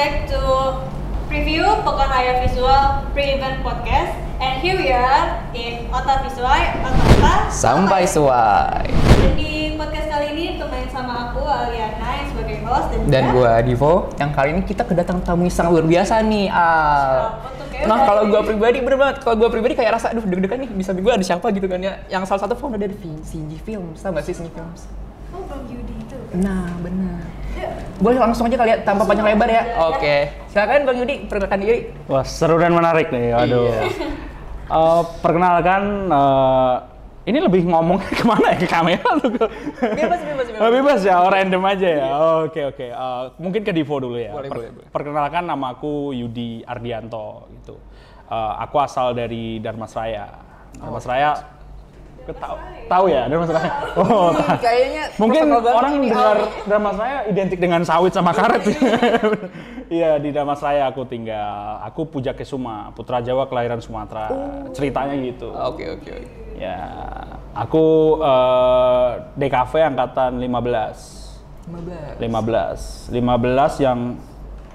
back to preview Pekan Layar Visual Pre-Event Podcast And here we are in Ota Visual, Ota Sampai suai. Dan di podcast kali ini temenin sama aku Aliana yang sebagai host Dan, Dan gua Divo, yang kali ini kita kedatangan tamu yang sangat luar biasa nih. Kayaknya Nah kalau gua pribadi bener banget. Kalau gua pribadi kayak rasa, aduh deg-degan nih. Bisa gue ada siapa gitu kan ya. Yang salah satu founder dari CG Films, gak sih CG Films? Oh Bang Yudi itu Nah benar. Boleh langsung aja kali ya, tanpa panjang lebar ya. Oke. Silakan Bang Yudi, perkenalkan diri. Wah seru dan menarik nih, aduh. Iya. Eh, perkenalkan, eh, ini lebih ngomong ke mana ya ke kamera tuh? Bebas, bebas, bebas. Oh, bebas ya, oh, random aja ya. Oke oke. Eh, mungkin ke Divo dulu ya. Boleh, boleh, boleh. Perkenalkan nama aku Yudi Ardianto gitu. Eh, aku asal dari Darmasraya. Darmasraya, ke tahu tahu ya Darmasraya. Oh, tahu. Kayaknya Mungkin orang dengar drama saya identik dengan sawit sama karet. Iya di drama saya aku tinggal. Aku Puja Kesuma, putra Jawa kelahiran Sumatera. Ceritanya gitu. Oke, oke, oke. Ya, aku eh, DKV angkatan 15. 15. 15. 15 yang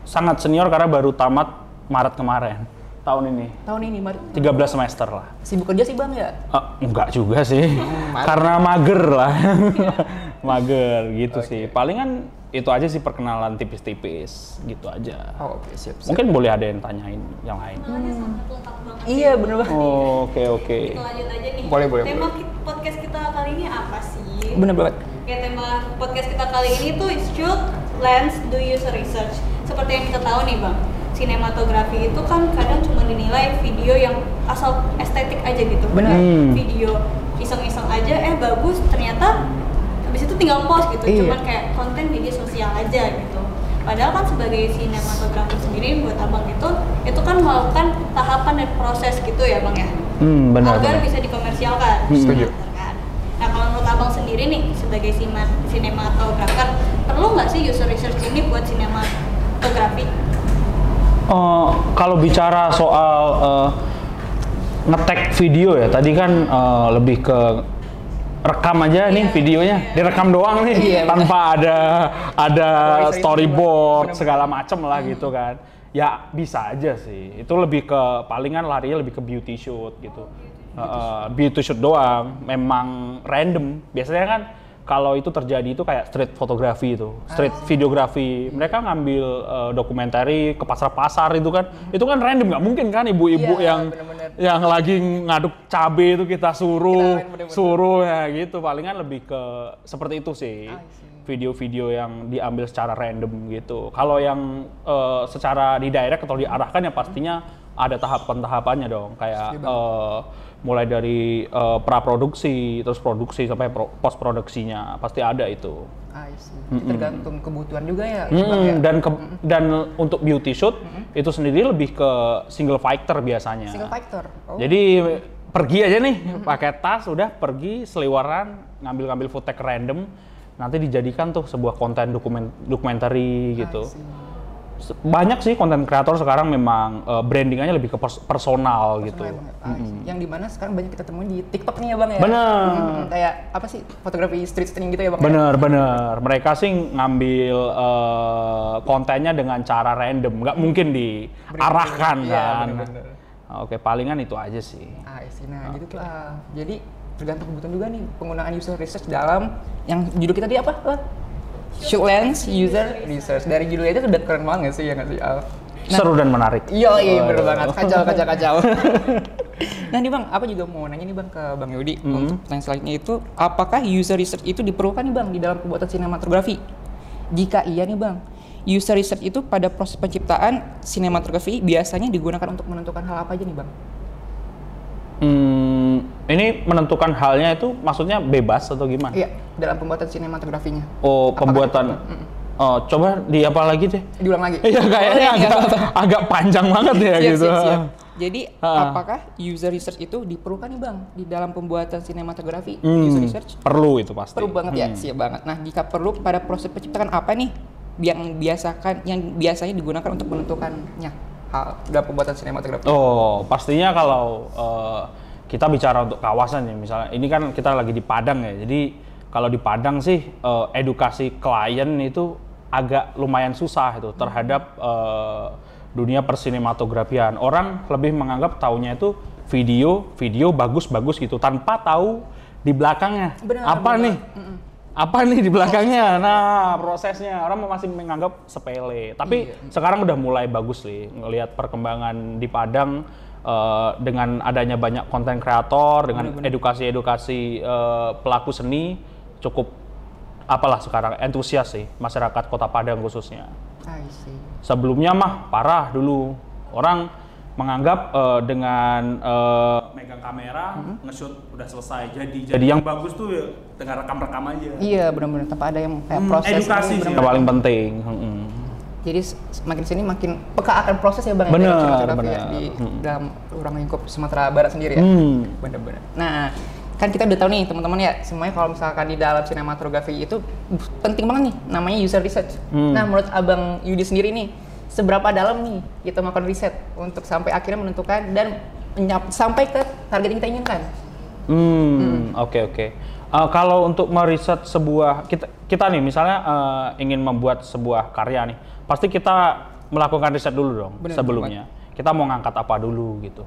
sangat senior karena baru tamat Maret kemarin. Tahun ini. Tahun ini, Mari. 13 semester lah. Sibuk kerja sih Bang ya? Eh, enggak juga sih, mantap. karena mager lah, mager gitu sih. Palingan itu aja sih perkenalan tipis-tipis gitu aja. Oh, oke, siap, siap. Mungkin boleh ada yang tanyain yang lain. Banget Iya, bener banget. Oh, Oke oke. Kita lanjut aja nih Boleh, boleh, Tema boleh. podcast kita kali ini apa sih? Bener banget. Ya tema podcast kita kali ini tuh shoot lens do user research. Seperti yang kita tahu nih bang, sinematografi itu kan kadang cuma dinilai video yang asal estetik aja gitu. Benar. Hmm. Video iseng-iseng aja, eh bagus. Ternyata habis itu tinggal post gitu. Iya. Cuman kayak konten media sosial aja gitu. Padahal kan sebagai sinematografer sendiri buat abang itu, itu kan melakukan tahapan dan proses gitu ya bang ya Hmm benar. agar benar. bisa dikomersialkan. Hmm. Setuju. Kan? Nah kalau menurut abang sendiri nih sebagai sinematografer perlu nggak sih user research ini buat sinematografi? Eh, kalau bicara soal eh, ngetek video ya, tadi kan eh, lebih ke rekam aja nih Iya. videonya, direkam doang nih Iya, tanpa ada ada Story-story storyboard segala macem lah gitu kan. Ya bisa aja sih. Itu lebih ke palingan larinya lebih ke beauty shoot gitu. Eh, beauty shoot doang, memang random. Biasanya kan kalau itu terjadi itu kayak street fotografi itu, street videografi. Mereka ngambil eh, dokumentari ke pasar-pasar itu kan, itu kan random nggak mungkin kan ibu-ibu Iya, yang bener-bener. yang lagi ngaduk cabe itu kita suruh, Kita suruh ya gitu. Palingan lebih ke seperti itu sih. Video-video yang diambil secara random gitu. Kalau yang eh, secara di direct atau diarahkan ya pastinya ada tahapan-tahapannya dong. Kayak mulai dari eh, praproduksi, terus produksi sampai post produksinya pasti ada itu. I see. Tergantung kebutuhan juga ya. Mm, Bang, ya? dan ke- dan untuk beauty shoot itu sendiri lebih ke single fighter biasanya. Single factor. Oh. Jadi pergi aja nih pakai tas udah pergi seliwaran ngambil-ngambil footage random nanti dijadikan tuh sebuah konten dokumen documentary gitu. I see. Banyak sih konten kreator sekarang memang eh, brandingannya lebih ke pers- personal gitu. Personal. I see. Yang di mana sekarang banyak kita temuin di TikTok nih ya bang ya. Bener. Hmm, kayak apa sih fotografi street string gitu ya bang? ya? Bener bener. Mereka sih ngambil eh, kontennya dengan cara random, nggak mungkin diarahkan Iya, kan. bener-bener. Oke palingan itu aja sih. I see. Nah gitu lah. Jadi tergantung kebutuhan juga nih penggunaan user research dalam yang judul kita tadi apa? Shoot lens user research. Dari judulnya itu udah keren banget sih ya nggak sih Al? Seru dan menarik. Iya, iya bener banget. Kacau, kacau, kacau. nah nih bang, apa juga mau nanya nih bang ke bang Yudi untuk pertanyaan selanjutnya itu, apakah user research itu diperlukan nih bang di dalam pembuatan sinematografi? Jika iya nih bang, user research itu pada proses penciptaan sinematografi biasanya digunakan untuk menentukan hal apa aja nih bang? Hmm, ini menentukan halnya itu maksudnya bebas atau gimana? Iya, dalam pembuatan sinematografinya. Oh, pembuatan. Oh, coba di apa lagi deh? Diulang lagi. Iya kayaknya Oh, iya, agak, apa-apa. agak panjang banget ya Siap, gitu. siap, siap. Jadi, Ah. apakah user research itu diperlukan nih bang di dalam pembuatan sinematografi? Hmm, User research perlu itu pasti. perlu banget ya, Hmm. siap banget. Nah, jika perlu pada proses penciptaan apa nih yang biasakan yang biasanya digunakan untuk menentukannya hal dalam pembuatan sinematografi? Oh, pastinya kalau eh, kita bicara untuk kawasan ya, misalnya ini kan kita lagi di Padang ya, jadi kalau di Padang sih eh, edukasi klien itu agak lumayan susah itu terhadap eh, dunia persinematografian. Orang lebih menganggap taunya itu video, video bagus-bagus gitu tanpa tahu di belakangnya. Benar, apa benar. nih? Apa nih di belakangnya? Nah prosesnya. Orang masih menganggap sepele. Tapi sekarang udah mulai bagus nih ngelihat perkembangan di Padang eh, dengan adanya banyak konten kreator dengan edukasi-edukasi eh, pelaku seni cukup apalah sekarang antusias sih masyarakat Kota Padang khususnya. Sebelumnya mah parah dulu. Orang menganggap eh, dengan eh, megang kamera nge-shoot udah selesai. Jadi jadi yang bagus tuh ya dengan rekam-rekam aja. Iya benar-benar. Tanpa ada yang kayak Hmm, proses edukasi sih. yang paling penting. Mm-mm. Jadi s- makin sini makin peka akan proses ya bang. ya, Benar, dari sinematografi ya, di Hmm. dalam ruang lingkup Sumatera Barat sendiri ya. Hmm. Benar-benar. Nah kan kita udah tahu nih teman-teman ya semuanya kalau misalkan di dalam sinematografi itu uh, penting banget nih namanya user research. Hmm. Nah menurut abang Yudi sendiri nih seberapa dalam nih kita melakukan riset untuk sampai akhirnya menentukan dan sampai ke target yang kita inginkan. Hmm, oke oke. Eh, kalau untuk meriset sebuah kita kita nih misalnya eh, ingin membuat sebuah karya nih, pasti kita melakukan riset dulu dong Benar, sebelumnya. Kita mau ngangkat apa dulu gitu.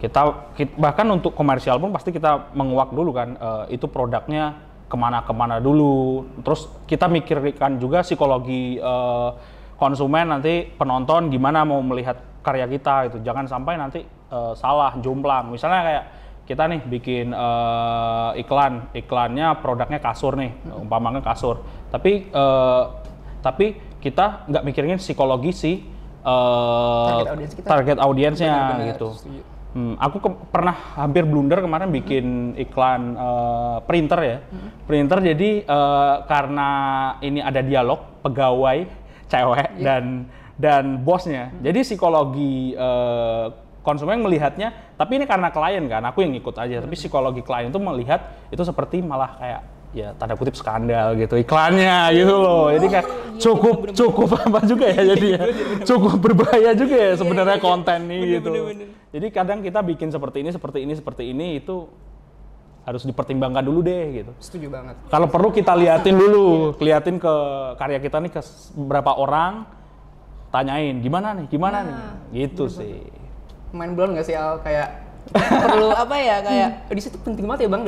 Kita, kit- bahkan untuk komersial pun pasti kita menguak dulu kan eh, itu produknya ke mana-kemana dulu. Terus kita mikirkan juga psikologi eh, konsumen nanti penonton gimana mau melihat karya kita itu. Jangan sampai nanti eh, salah jomplang. Misalnya kayak kita nih bikin eh, iklan, iklannya produknya kasur nih, umpamanya kasur. Tapi eh, tapi kita nggak mikirin psikologi si eh, Target audiensnya gitu. setuju. Hmm, aku ke- pernah hampir blunder kemarin bikin iklan eh, printer ya, printer. Jadi eh, karena ini ada dialog pegawai cewek dan dan bosnya. Jadi psikologi eh, konsumen melihatnya, tapi ini karena klien kan, aku yang ikut aja. Tapi psikologi klien itu melihat itu seperti malah kayak ya tanda kutip skandal gitu iklannya gitu loh. Jadi kayak cukup cukup apa juga ya jadi ya. Cukup berbahaya juga ya sebenarnya konten nih gitu. Jadi kadang kita bikin seperti ini, seperti ini, seperti ini itu harus dipertimbangkan dulu deh gitu. Setuju banget. Kalau perlu kita liatin dulu, liatin ke karya kita nih ke beberapa orang, tanyain gimana nih, gimana nih, gitu sih. main blown nggak sih Al kayak perlu apa ya kayak di situ penting banget ya bang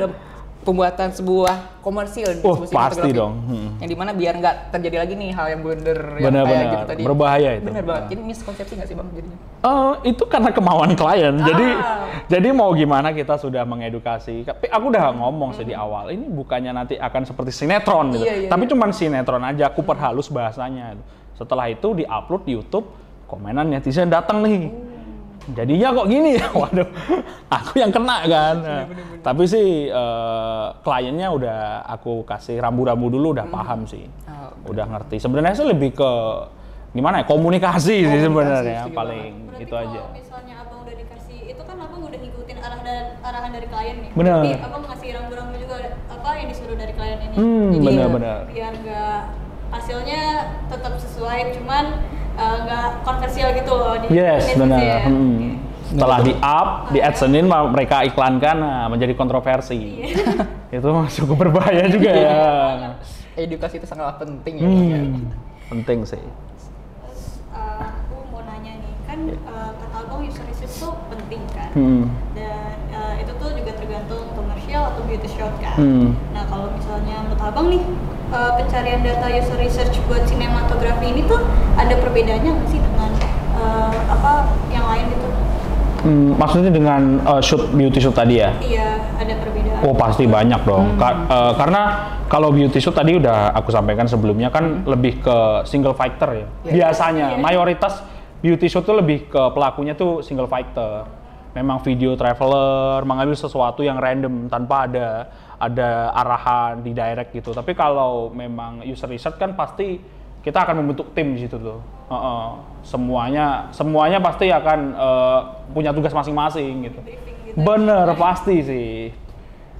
pembuatan sebuah komersil di Oh, sebuah pasti dong. Hmm. yang di mana biar nggak terjadi lagi nih hal yang blunder yang kayak gitu tadi Berbahaya itu. bener banget Nah. jadi miskonsepsi nggak sih bang jadinya Eh, itu karena kemauan klien. Jadi Ah. jadi mau gimana kita sudah mengedukasi. Tapi aku udah ngomong sih di awal, ini bukannya nanti akan seperti sinetron gitu. Iya, iya, Tapi cuman sinetron aja, aku perhalus bahasanya. Setelah itu diupload di YouTube, komenan netizen datang nih. Jadinya kok gini ya? Waduh, aku yang kena kan. Nah, Tapi sih eh, kliennya udah aku kasih rambu-rambu dulu udah paham sih. Oh, udah ngerti. Sebenarnya sih lebih ke gimana ya? Komunikasi, sih Komunikasi, sebenarnya setuju paling Berarti itu aja. misalnya abang udah dikasih itu kan abang udah ngikutin arah dan arahan dari klien nih. Benar. Jadi abang ngasih rambu-rambu juga apa yang disuruh dari klien ini. Hmm, Jadi benar-benar. biar nggak hasilnya tetap sesuai, cuman eh, nggak kontroversial gitu loh di Yes, benar. Hmm. Oke. Setelah di up, di AdSense ma- mereka iklankan, nah, menjadi kontroversi. Iya. itu cukup berbahaya juga ya. edukasi itu sangat penting ya Bang, ya. Hmm. Penting sih. Terus eh, aku mau nanya nih, kan eh, kata abang user research tuh penting kan? Hmm. Beauty shot kan. Hmm. Nah kalau misalnya menurut abang nih eh, pencarian data user research buat sinematografi ini tuh ada perbedaannya nggak sih dengan eh, apa yang lain gitu? Hmm, maksudnya dengan uh, shoot beauty shoot tadi ya? Iya ada perbedaan. Oh pasti banyak dong. Ka- eh, karena kalau beauty shoot tadi udah aku sampaikan sebelumnya kan lebih ke single fighter ya. Biasanya Iya. mayoritas beauty shoot tuh lebih ke pelakunya tuh single fighter. Memang video traveler mengambil sesuatu yang random tanpa ada ada arahan di direct gitu. Tapi kalau memang user research kan pasti kita akan membentuk tim di situ tuh. Heeh. semuanya semuanya pasti akan eh, punya tugas masing-masing gitu. Gitu. Bener pasti sih.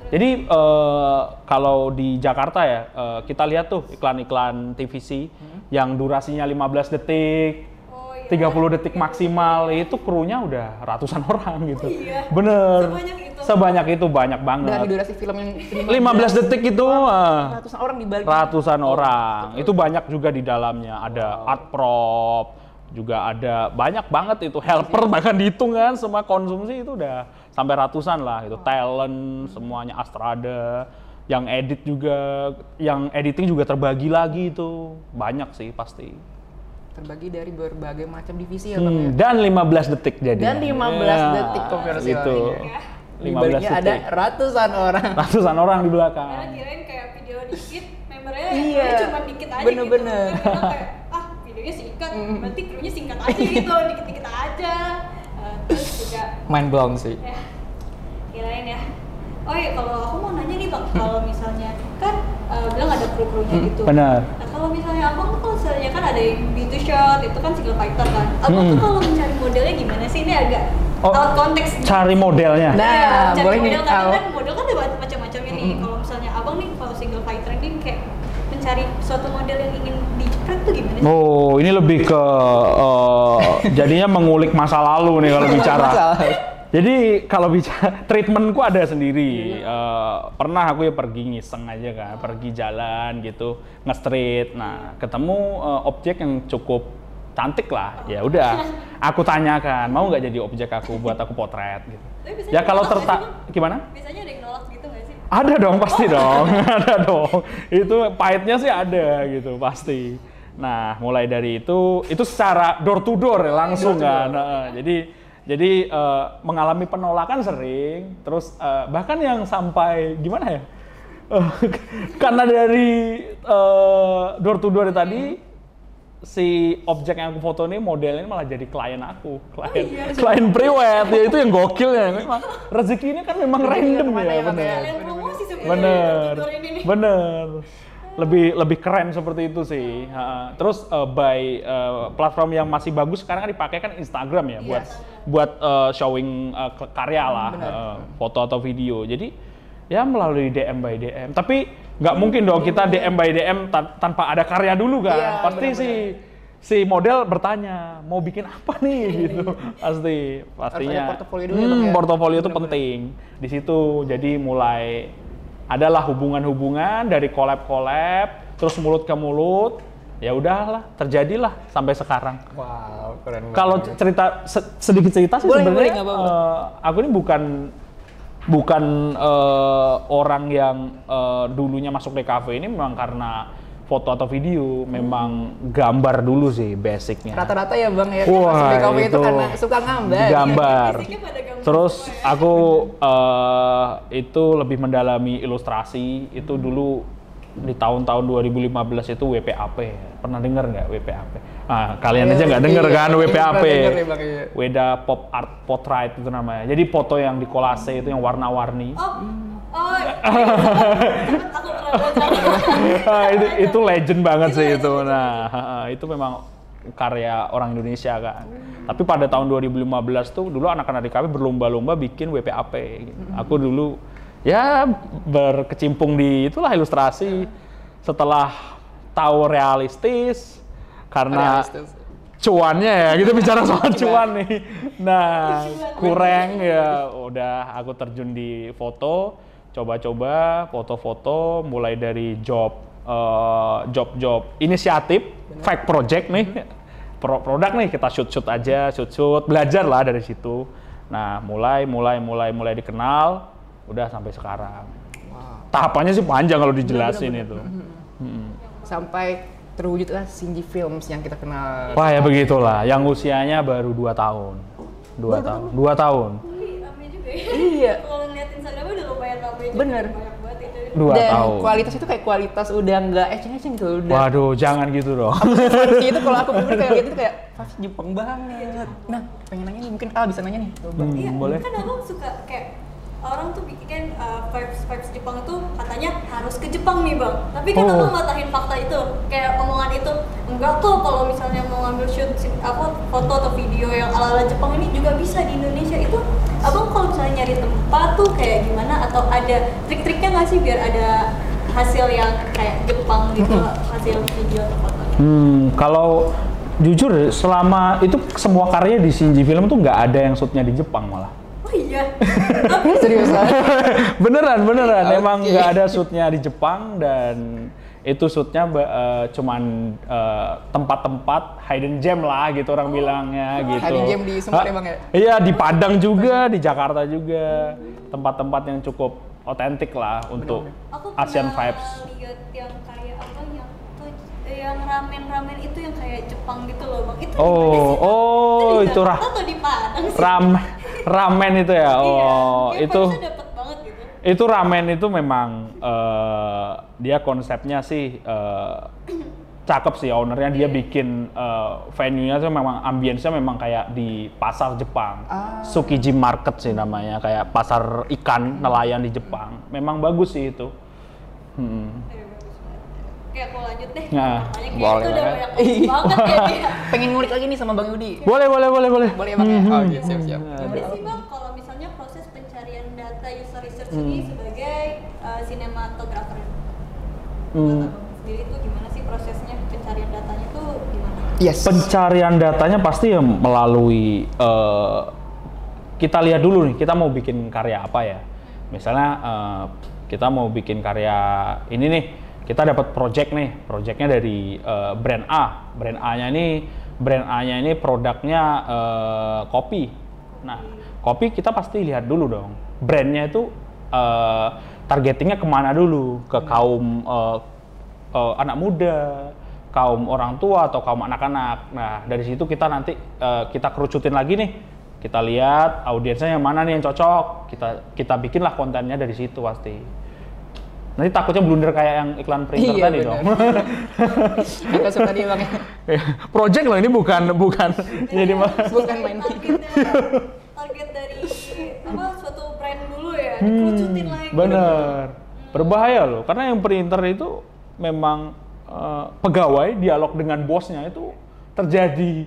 Jadi eh, kalau di Jakarta ya eh, kita lihat tuh iklan-iklan TVC yang durasinya 15 detik. 30 detik maksimal itu krunya udah ratusan orang gitu. Iya. Bener. Sebanyak itu sebanyak itu banyak Dari banget. durasi film yang 15 detik itu ah, ratusan orang di balik. ratusan orang. Itu banyak juga di dalamnya. Ada art prop, juga ada banyak banget itu helper bahkan dihitung kan semua konsumsi itu udah sampai ratusan lah itu talent semuanya Astrada yang edit juga yang editing juga terbagi lagi itu banyak sih pasti Terbagi dari berbagai macam divisi ya bang. Hmm, ya? dan 15 detik jadi Dan 15 detik konversi itu lainnya. Di 15 baliknya ada detik ratusan orang. ratusan orang di Karena belakang kirain kayak video dikit, membernya Iya, cuma dikit aja bener-bener. gitu. Kayak, ah videonya singkat, berarti krunya singkat aja gitu, dikit-dikit aja. Eh, terus juga Mind blown sih. ya kirain ya oh iya kalau aku mau nanya nih bang kalau misalnya kan eh, bilang ada kru krunya Hmm, gitu benar. nah kalau misalnya abang tuh kalau misalnya kan ada yang beauty shot itu kan single fighter kan abang tuh Hmm. kalau mencari modelnya gimana sih ini agak Oh, out konteks cari modelnya Nah, Iya, mencari boleh nih, model kadang Al. kan model kan ada macam-macamnya nih Mm-mm. kalau misalnya abang nih kalau single fighter ini kayak mencari suatu model yang ingin dijepret tuh gimana sih? Oh, ini lebih ke eh, jadinya mengulik masa lalu nih kalau bicara. Jadi kalau bicara treatmentku ada sendiri. Eh, pernah aku ya pergi ngiseng aja kan, pergi jalan gitu, nge-street. Nah, ketemu eh, objek yang cukup cantik lah. Ya udah, aku tanyakan, mau nggak jadi objek aku buat aku potret gitu. Ya kalau tertak gimana? Biasanya ada yang nolak gitu nggak sih? Ada dong, pasti dong. ada dong. Itu pahitnya sih ada gitu, pasti. Nah, mulai dari itu, itu secara door to door ya, langsung kan. Nah, jadi jadi eh, mengalami penolakan sering, terus eh, bahkan yang sampai gimana ya? Eh, karena dari eh, door to door tadi si objek yang aku foto ini modelnya malah jadi klien aku, klien klien priwet ya itu yang gokil ya. Memang rezeki ini kan memang random ke mana ya, ya, Bang, benar. Ya? Bener, bener. Lebih lebih keren seperti itu sih. Ha, Terus eh, by eh, platform yang masih bagus sekarang kan dipakai kan Instagram ya buat buat eh, showing ke- karya lah, eh, foto atau video. Jadi ya melalui DM by DM. Tapi nggak mungkin dong kita DM by DM tan- tanpa ada karya dulu kan. Iya, Pasti si si model bertanya mau bikin apa nih gitu. Pasti pastinya. portofolio dulu ya, Hmm, ya? portofolio itu penting di situ jadi mulai adalah hubungan-hubungan dari collab-collab terus mulut ke mulut ya udahlah terjadilah sampai sekarang Wow, keren banget. kalau cerita se- sedikit cerita sih sebenarnya eh, aku ini bukan bukan eh, orang yang eh, dulunya masuk DKV ini memang karena foto atau video memang gambar dulu sih basicnya rata-rata ya bang ya. Wah, Masuk BKW itu itu karena suka gambar. gambar. Gambar Terus ya. aku eh, itu lebih mendalami ilustrasi. Itu dulu di tahun-tahun 2015 itu WPAP. Pernah dengar nggak WPAP? Ah, kalian Iya, aja nggak iya, denger iya. kan Iya, WPAP? denger ya, iya. Weda Pop Art Portrait itu namanya. Jadi foto yang di kolase itu yang warna-warni. Oh, oh, iya. aku itu itu legend banget sih itu. Nah, itu memang karya orang Indonesia kan. Tapi pada tahun 2015 tuh dulu anak-anak DKP berlomba-lomba bikin WPAP. gitu. Aku dulu ya berkecimpung di itulah ilustrasi. Setelah tahu realistis karena Realistis. cuannya ya kita bicara soal cuan nih. Nah, kurang ya udah aku terjun di foto, coba-coba foto-foto mulai dari job eh, job-job inisiatif, fake project nih. Pro- produk nih kita shoot-shoot aja, shoot-shoot, belajar lah dari situ. Nah, mulai mulai mulai mulai dikenal udah sampai sekarang. Tahapannya sih panjang kalau dijelasin itu. Mm. Sampai terwujudlah Shinji Films yang kita kenal. Wah ya begitulah, yang usianya baru 2 tahun. 2 tahun. 2 tahun. Juga ya. Iya. Kalau ngeliat Instagramnya udah lumayan rame juga. Bener. Banyak banget itu. 2 Dan tahun. kualitas itu kayak kualitas udah nggak eceng-eceng gitu. Udah Waduh, jangan gitu dong. Fancy itu kalau aku pribadi kayak gitu tuh kayak pasti Jepang banget. Nah, pengen nanya nih, mungkin Al bisa nanya nih. Coba. Hmm, Iya, boleh. kan abang suka kayak orang tuh bikin uh, vibes vibes Jepang itu katanya harus ke Jepang nih bang. Tapi kan Oh. abang matahin fakta itu, kayak omongan itu enggak kok kalau misalnya mau ngambil shoot apa foto atau video yang ala ala Jepang ini juga bisa di Indonesia itu. Abang kalau misalnya nyari tempat tuh kayak gimana atau ada trik-triknya nggak sih biar ada hasil yang kayak Jepang gitu hasil video atau foto? Hmm, kalau jujur selama itu semua karya di Shinji Film tuh nggak ada yang shootnya di Jepang malah. Oh iya. Serius ah? beneran beneran Oke. emang nggak ada shootnya di Jepang dan itu shootnya eh, cuman eh, tempat-tempat hidden gem lah gitu orang bilangnya gitu. Hidden gem di Hah? ya, Bang, ya? Iya di Padang juga, di Jakarta juga tempat-tempat yang cukup otentik lah untuk aku Asian pernah vibes. lihat yang kayak apa yang tuh yang ramen-ramen itu yang kayak Jepang gitu loh bang. Itu Oh, oh, di itu Jakarta rah- ramen itu ya. Oh, iya, itu banget gitu. itu ramen itu memang eh, dia konsepnya sih eh, cakep sih ownernya dia bikin eh, venue-nya tuh memang ambience-nya memang kayak di pasar Jepang Tsukiji Market sih namanya kayak pasar ikan nelayan di Jepang memang bagus sih itu Hmm. Oke, aku lanjut deh. Nah, Makanya kayak boleh itu udah banget. banyak banget banget kayaknya. Pengen ngulik lagi nih sama Bang Yudi. boleh boleh boleh boleh Boleh ya Bang ya? Oh iya, siap siap. Gimana sih bang kalau misalnya proses pencarian data user research Hmm. ini sebagai uh, sinematografer? Hmm. Sendiri itu gimana sih prosesnya pencarian datanya tuh gimana? Yes. pencarian datanya pasti ya melalui eh, kita lihat dulu nih kita mau bikin karya apa ya misalnya eh, kita mau bikin karya ini nih kita dapat project nih projectnya dari eh, brand A brand A-nya ini brand A-nya ini produknya eh, kopi nah kopi kita pasti lihat dulu dong brandnya itu eh, targetingnya ke mana dulu ke kaum eh, eh, anak muda, kaum orang tua atau kaum anak-anak. Nah, dari situ kita nanti eh, kita kerucutin lagi nih. Kita lihat audiensnya yang mana nih yang cocok. Kita kita bikinlah kontennya dari situ pasti. Nanti takutnya blunder kayak yang iklan printer Iya, tadi bener. dong. Aku suka Bang ya. Project loh ini bukan bukan jadi mah. Bukan main. Target dari apa suatu brand dulu ya, dikerucutin lagi. Hmm, Bener. Berbahaya loh, karena yang printer itu memang eh, pegawai dialog dengan bosnya itu terjadi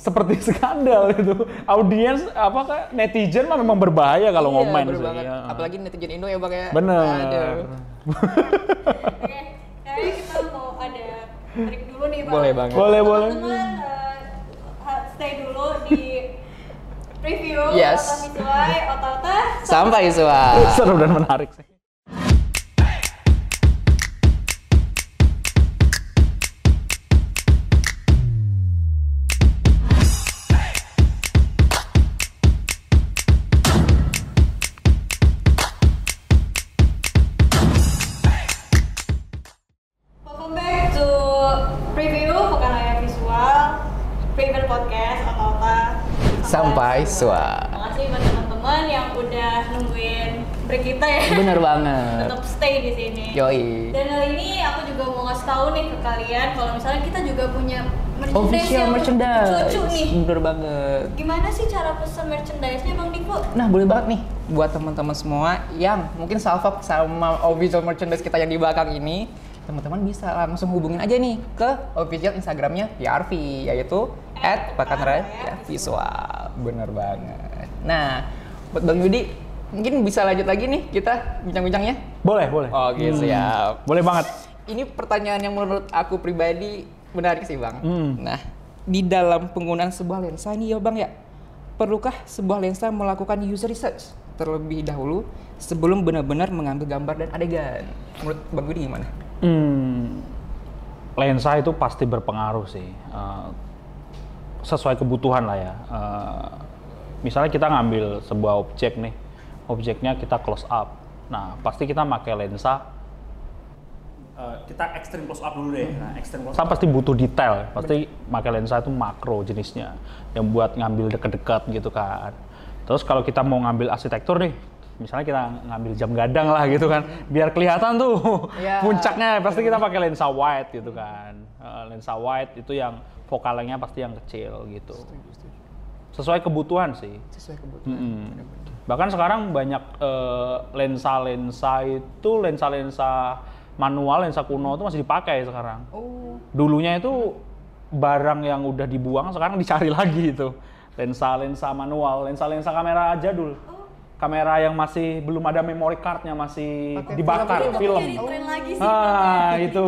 seperti skandal itu. Audiens apa kayak netizen mah memang berbahaya kalau Iya, ngomen sih. banget. ya. Apalagi netizen Indo ya Bang ya. Bener. Aduh. Oke, kayaknya kita mau ada break dulu nih bang. Boleh banget. Boleh, boleh. Teman-teman eh, ha- stay dulu di preview Yes. Otak Visuai, Otak Sampai Sua. Seru dan menarik sih. Sampai Sua. Makasih buat teman-teman yang udah nungguin break kita ya. Bener banget. Tetap stay di sini. Yoi. Dan kali ini aku juga mau ngasih tahu nih ke kalian kalau misalnya kita juga punya merchandise Official yang merchandise. lucu nih. Bener banget. Gimana sih cara pesen merchandise-nya Bang Diko? Nah, boleh banget nih buat teman-teman semua yang mungkin salvok sama official merchandise kita yang di belakang ini, teman-teman bisa langsung hubungin aja nih ke official Instagramnya PRV, yaitu at Pakanraya Visual. Bener banget. Nah, buat Bang Yudi, mungkin bisa lanjut lagi nih kita bincang-bincangnya. Boleh, boleh. Oke, siap. Boleh banget. Ini pertanyaan yang menurut aku pribadi menarik sih bang. Hmm. Nah, di dalam penggunaan sebuah lensa ini ya bang ya, perlukah sebuah lensa melakukan user research terlebih dahulu sebelum benar-benar mengambil gambar dan adegan? Menurut bang Budi gimana? Hmm, lensa itu pasti berpengaruh sih. Eh, sesuai kebutuhan lah ya. Eh, misalnya kita ngambil sebuah objek nih, objeknya kita close up. Nah, pasti kita pakai lensa. eh, kita ekstrim close up dulu deh. Nah, ekstrim close up pasti butuh detail. Pasti pakai lensa itu makro jenisnya, yang buat ngambil deket-deket gitu kan. Terus kalau kita mau ngambil arsitektur nih, misalnya kita ngambil jam gadang lah gitu kan, biar kelihatan tuh Iya. puncaknya pasti kita pakai lensa wide gitu kan. Eh, lensa wide itu yang fokalnya pasti yang kecil gitu. Sesuai kebutuhan sih. Sesuai kebutuhan. Mm-mm. Bahkan sekarang banyak eh, lensa-lensa itu lensa-lensa manual, lensa kuno itu masih dipakai sekarang. Oh, Dulunya itu barang yang udah dibuang sekarang dicari lagi itu. Lensa-lensa manual, lensa-lensa kamera jadul. Kamera yang masih belum ada memory cardnya masih Pakai dibakar film. film. Tren lagi sih. Ah itu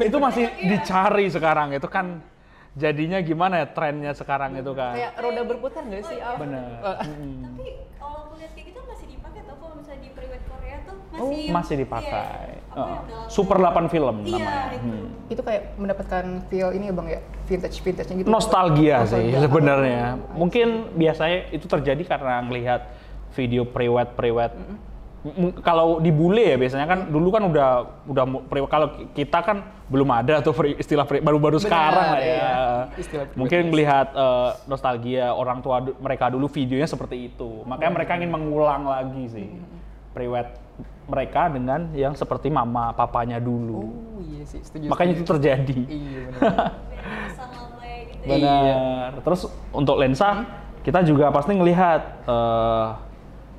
itu masih iya. dicari sekarang itu kan jadinya gimana ya trennya sekarang itu kan. Kayak roda berputar nggak sih? Al? Bener. Eh, Mm. Tapi kalau aku lihat kayak gitu masih dipakai tau kalau misalnya di private Korea tuh Oh, masih masih dipakai. Iya, Heeh. yang dalam- Super 8 film Iya, namanya. itu. Hmm. itu kayak mendapatkan feel ini ya bang ya vintage vintage gitu Nostalgia sih Nostalgia. sebenarnya. Mungkin biasanya itu terjadi karena ngelihat video prewed prewed. M- Kalau di bule ya biasanya kan dulu kan udah udah pre- kalau kita kan belum ada tuh pre- istilah pre- baru-baru Benar, sekarang lah ya. iya. Istilah pre- Mungkin melihat eh, nostalgia orang tua du- mereka dulu videonya seperti itu. Makanya mereka ingin mengulang lagi sih prewed mereka dengan yang seperti mama papanya dulu. oh iya sih setuju Makanya itu setuju. terjadi. iya benar kayak gitu ya. Benar. Terus untuk lensa kita juga pasti ngelihat eh,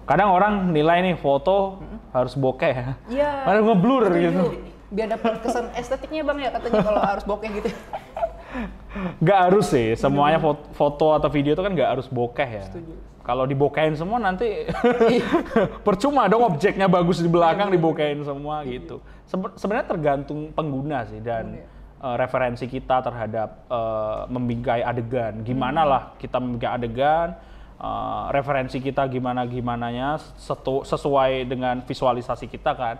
kadang orang nilai nih foto harus bokeh. Iya. Harus ngeblur gitu. biar dapat kesan estetiknya bang ya katanya kalau harus bokeh gitu Nggak harus sih, semuanya foto, foto atau video itu kan nggak harus bokeh ya. Setuju. Kalau dibokehin semua nanti percuma dong objeknya bagus di belakang dibokehin semua gitu. Sebe- Sebenarnya tergantung pengguna sih dan eh, referensi kita terhadap eh, membingkai adegan. Gimana lah kita membingkai adegan, eh, referensi kita gimana gimananya setu- sesuai dengan visualisasi kita kan.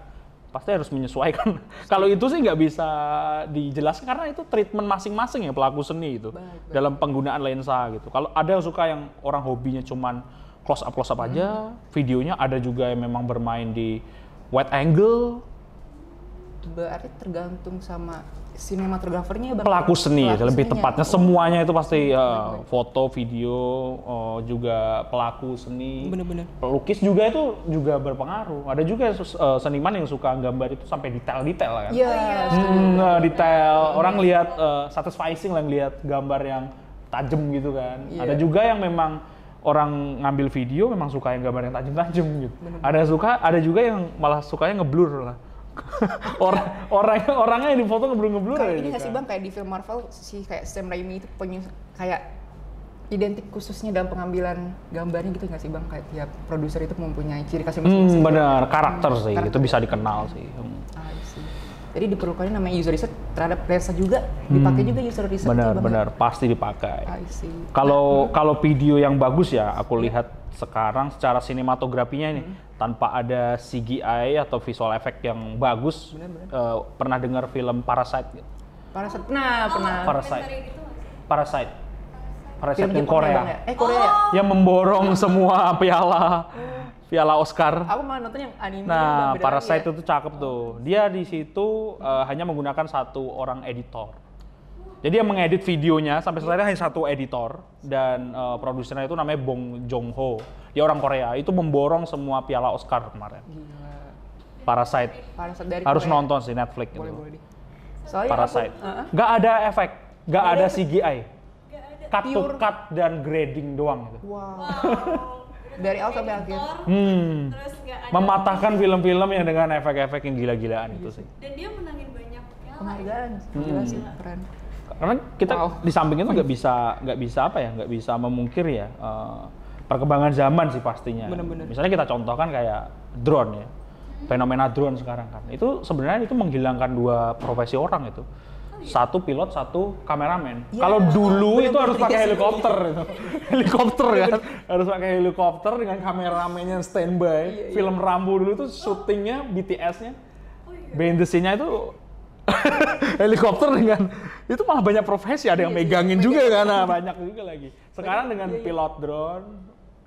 Pasti harus menyesuaikan. Kalau itu sih nggak bisa dijelaskan karena itu treatment masing-masing ya pelaku seni itu Baik, baik. dalam penggunaan lensa gitu. Kalau ada yang suka yang orang hobinya cuman close up close up aja, videonya ada juga yang memang bermain di wide angle, berarti tergantung sama sinematografernya bang pelaku seni Pelaku lebih seninya. tepatnya Oh, semuanya itu pasti uh, foto, video, uh, juga pelaku seni, Bener-bener. pelukis juga itu juga berpengaruh. Ada juga uh, seniman yang suka gambar itu sampai detail-detail kan. iya Hmm, uh, detail. Orang lihat uh, satisfying lah lihat gambar yang tajam gitu kan. Iya. Ada juga yang memang orang ngambil video memang suka yang gambar yang tajam-tajam gitu. Ada suka, ada juga yang malah sukanya ngeblur lah. orang orangnya orangnya yang di foto ngeblur ngeblur kayak aja ini sih bang kayak di film Marvel si kayak Sam Raimi itu punya kayak identik khususnya dalam pengambilan gambarnya gitu nggak sih bang kayak tiap produser itu mempunyai ciri khasnya masing-masing Hmm, benar karakter sih Karakter. itu bisa dikenal sih. Hmm. I see. Jadi diperlukan namanya user research terhadap lensa juga dipakai juga user research Benar Bang, ya? benar pasti dipakai. I see. Kalau kalau video yang bagus ya, aku lihat sekarang secara sinematografinya ini tanpa ada CGI atau visual effect yang bagus. Benar-benar. eh, pernah dengar film Parasite? Parasite pernah pernah. Parasite. Gitu? Parasite. Parasite Film yang ya, Korea. Ya? Eh Korea ya? Yang memborong semua piala piala Oscar. Aku malah nonton yang anime. Nah, Parasite ya. itu cakep tuh. Dia di situ eh, hanya menggunakan satu orang editor. Jadi yang mengedit videonya sampai selesai hanya satu editor dan eh, produsernya itu namanya Bong Joon Ho. Dia orang Korea. Itu memborong semua piala Oscar kemarin. Gila. Parasite. Parasite dari Harus Korea. nonton sih Netflix Boleh itu. boleh. Soalnya Parasite. aku. Nggak ada efek, nggak ada CGI. Nggak ada. Cut to cut dan grading doang gitu. wow. Dari awal sampai akhir. Hmm. Terus nggak ada. Mematahkan film-film yang dengan efek-efek yang gila-gilaan itu sih. Dan dia menangin banyak piala. Penghargaan. Hmm. Gila sih, keren. karena kita Wow. di samping itu nggak bisa nggak bisa apa ya nggak bisa memungkiri ya eh, perkembangan zaman sih pastinya Bener-bener. misalnya kita contohkan kayak drone ya fenomena drone sekarang kan itu sebenarnya itu menghilangkan dua profesi orang itu satu pilot satu kameramen. Iya. kalau dulu itu harus pakai Iya. helikopter itu. helikopter kan? Harus pakai helikopter dengan kameramennya Iya, standby film Rambo dulu tuh syutingnya BTS-nya behind the scene-nya itu helikopter dengan itu malah banyak profesi. Ada yang Iya, iya, megangin juga kan nah, banyak juga lagi. Sekarang dengan iya, iya. pilot drone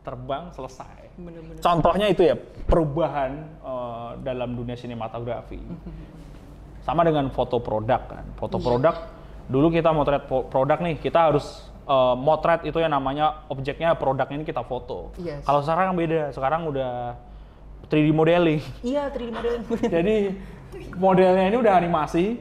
terbang selesai. Bener-bener. contohnya itu ya perubahan eh, dalam dunia sinematografi sama dengan foto produk kan foto Iya. produk dulu kita motret produk nih kita harus eh, motret itu yang namanya objeknya produknya ini kita foto Yes. kalau sekarang beda sekarang udah 3D modeling Iya, 3D modeling. jadi modelnya ini udah animasi,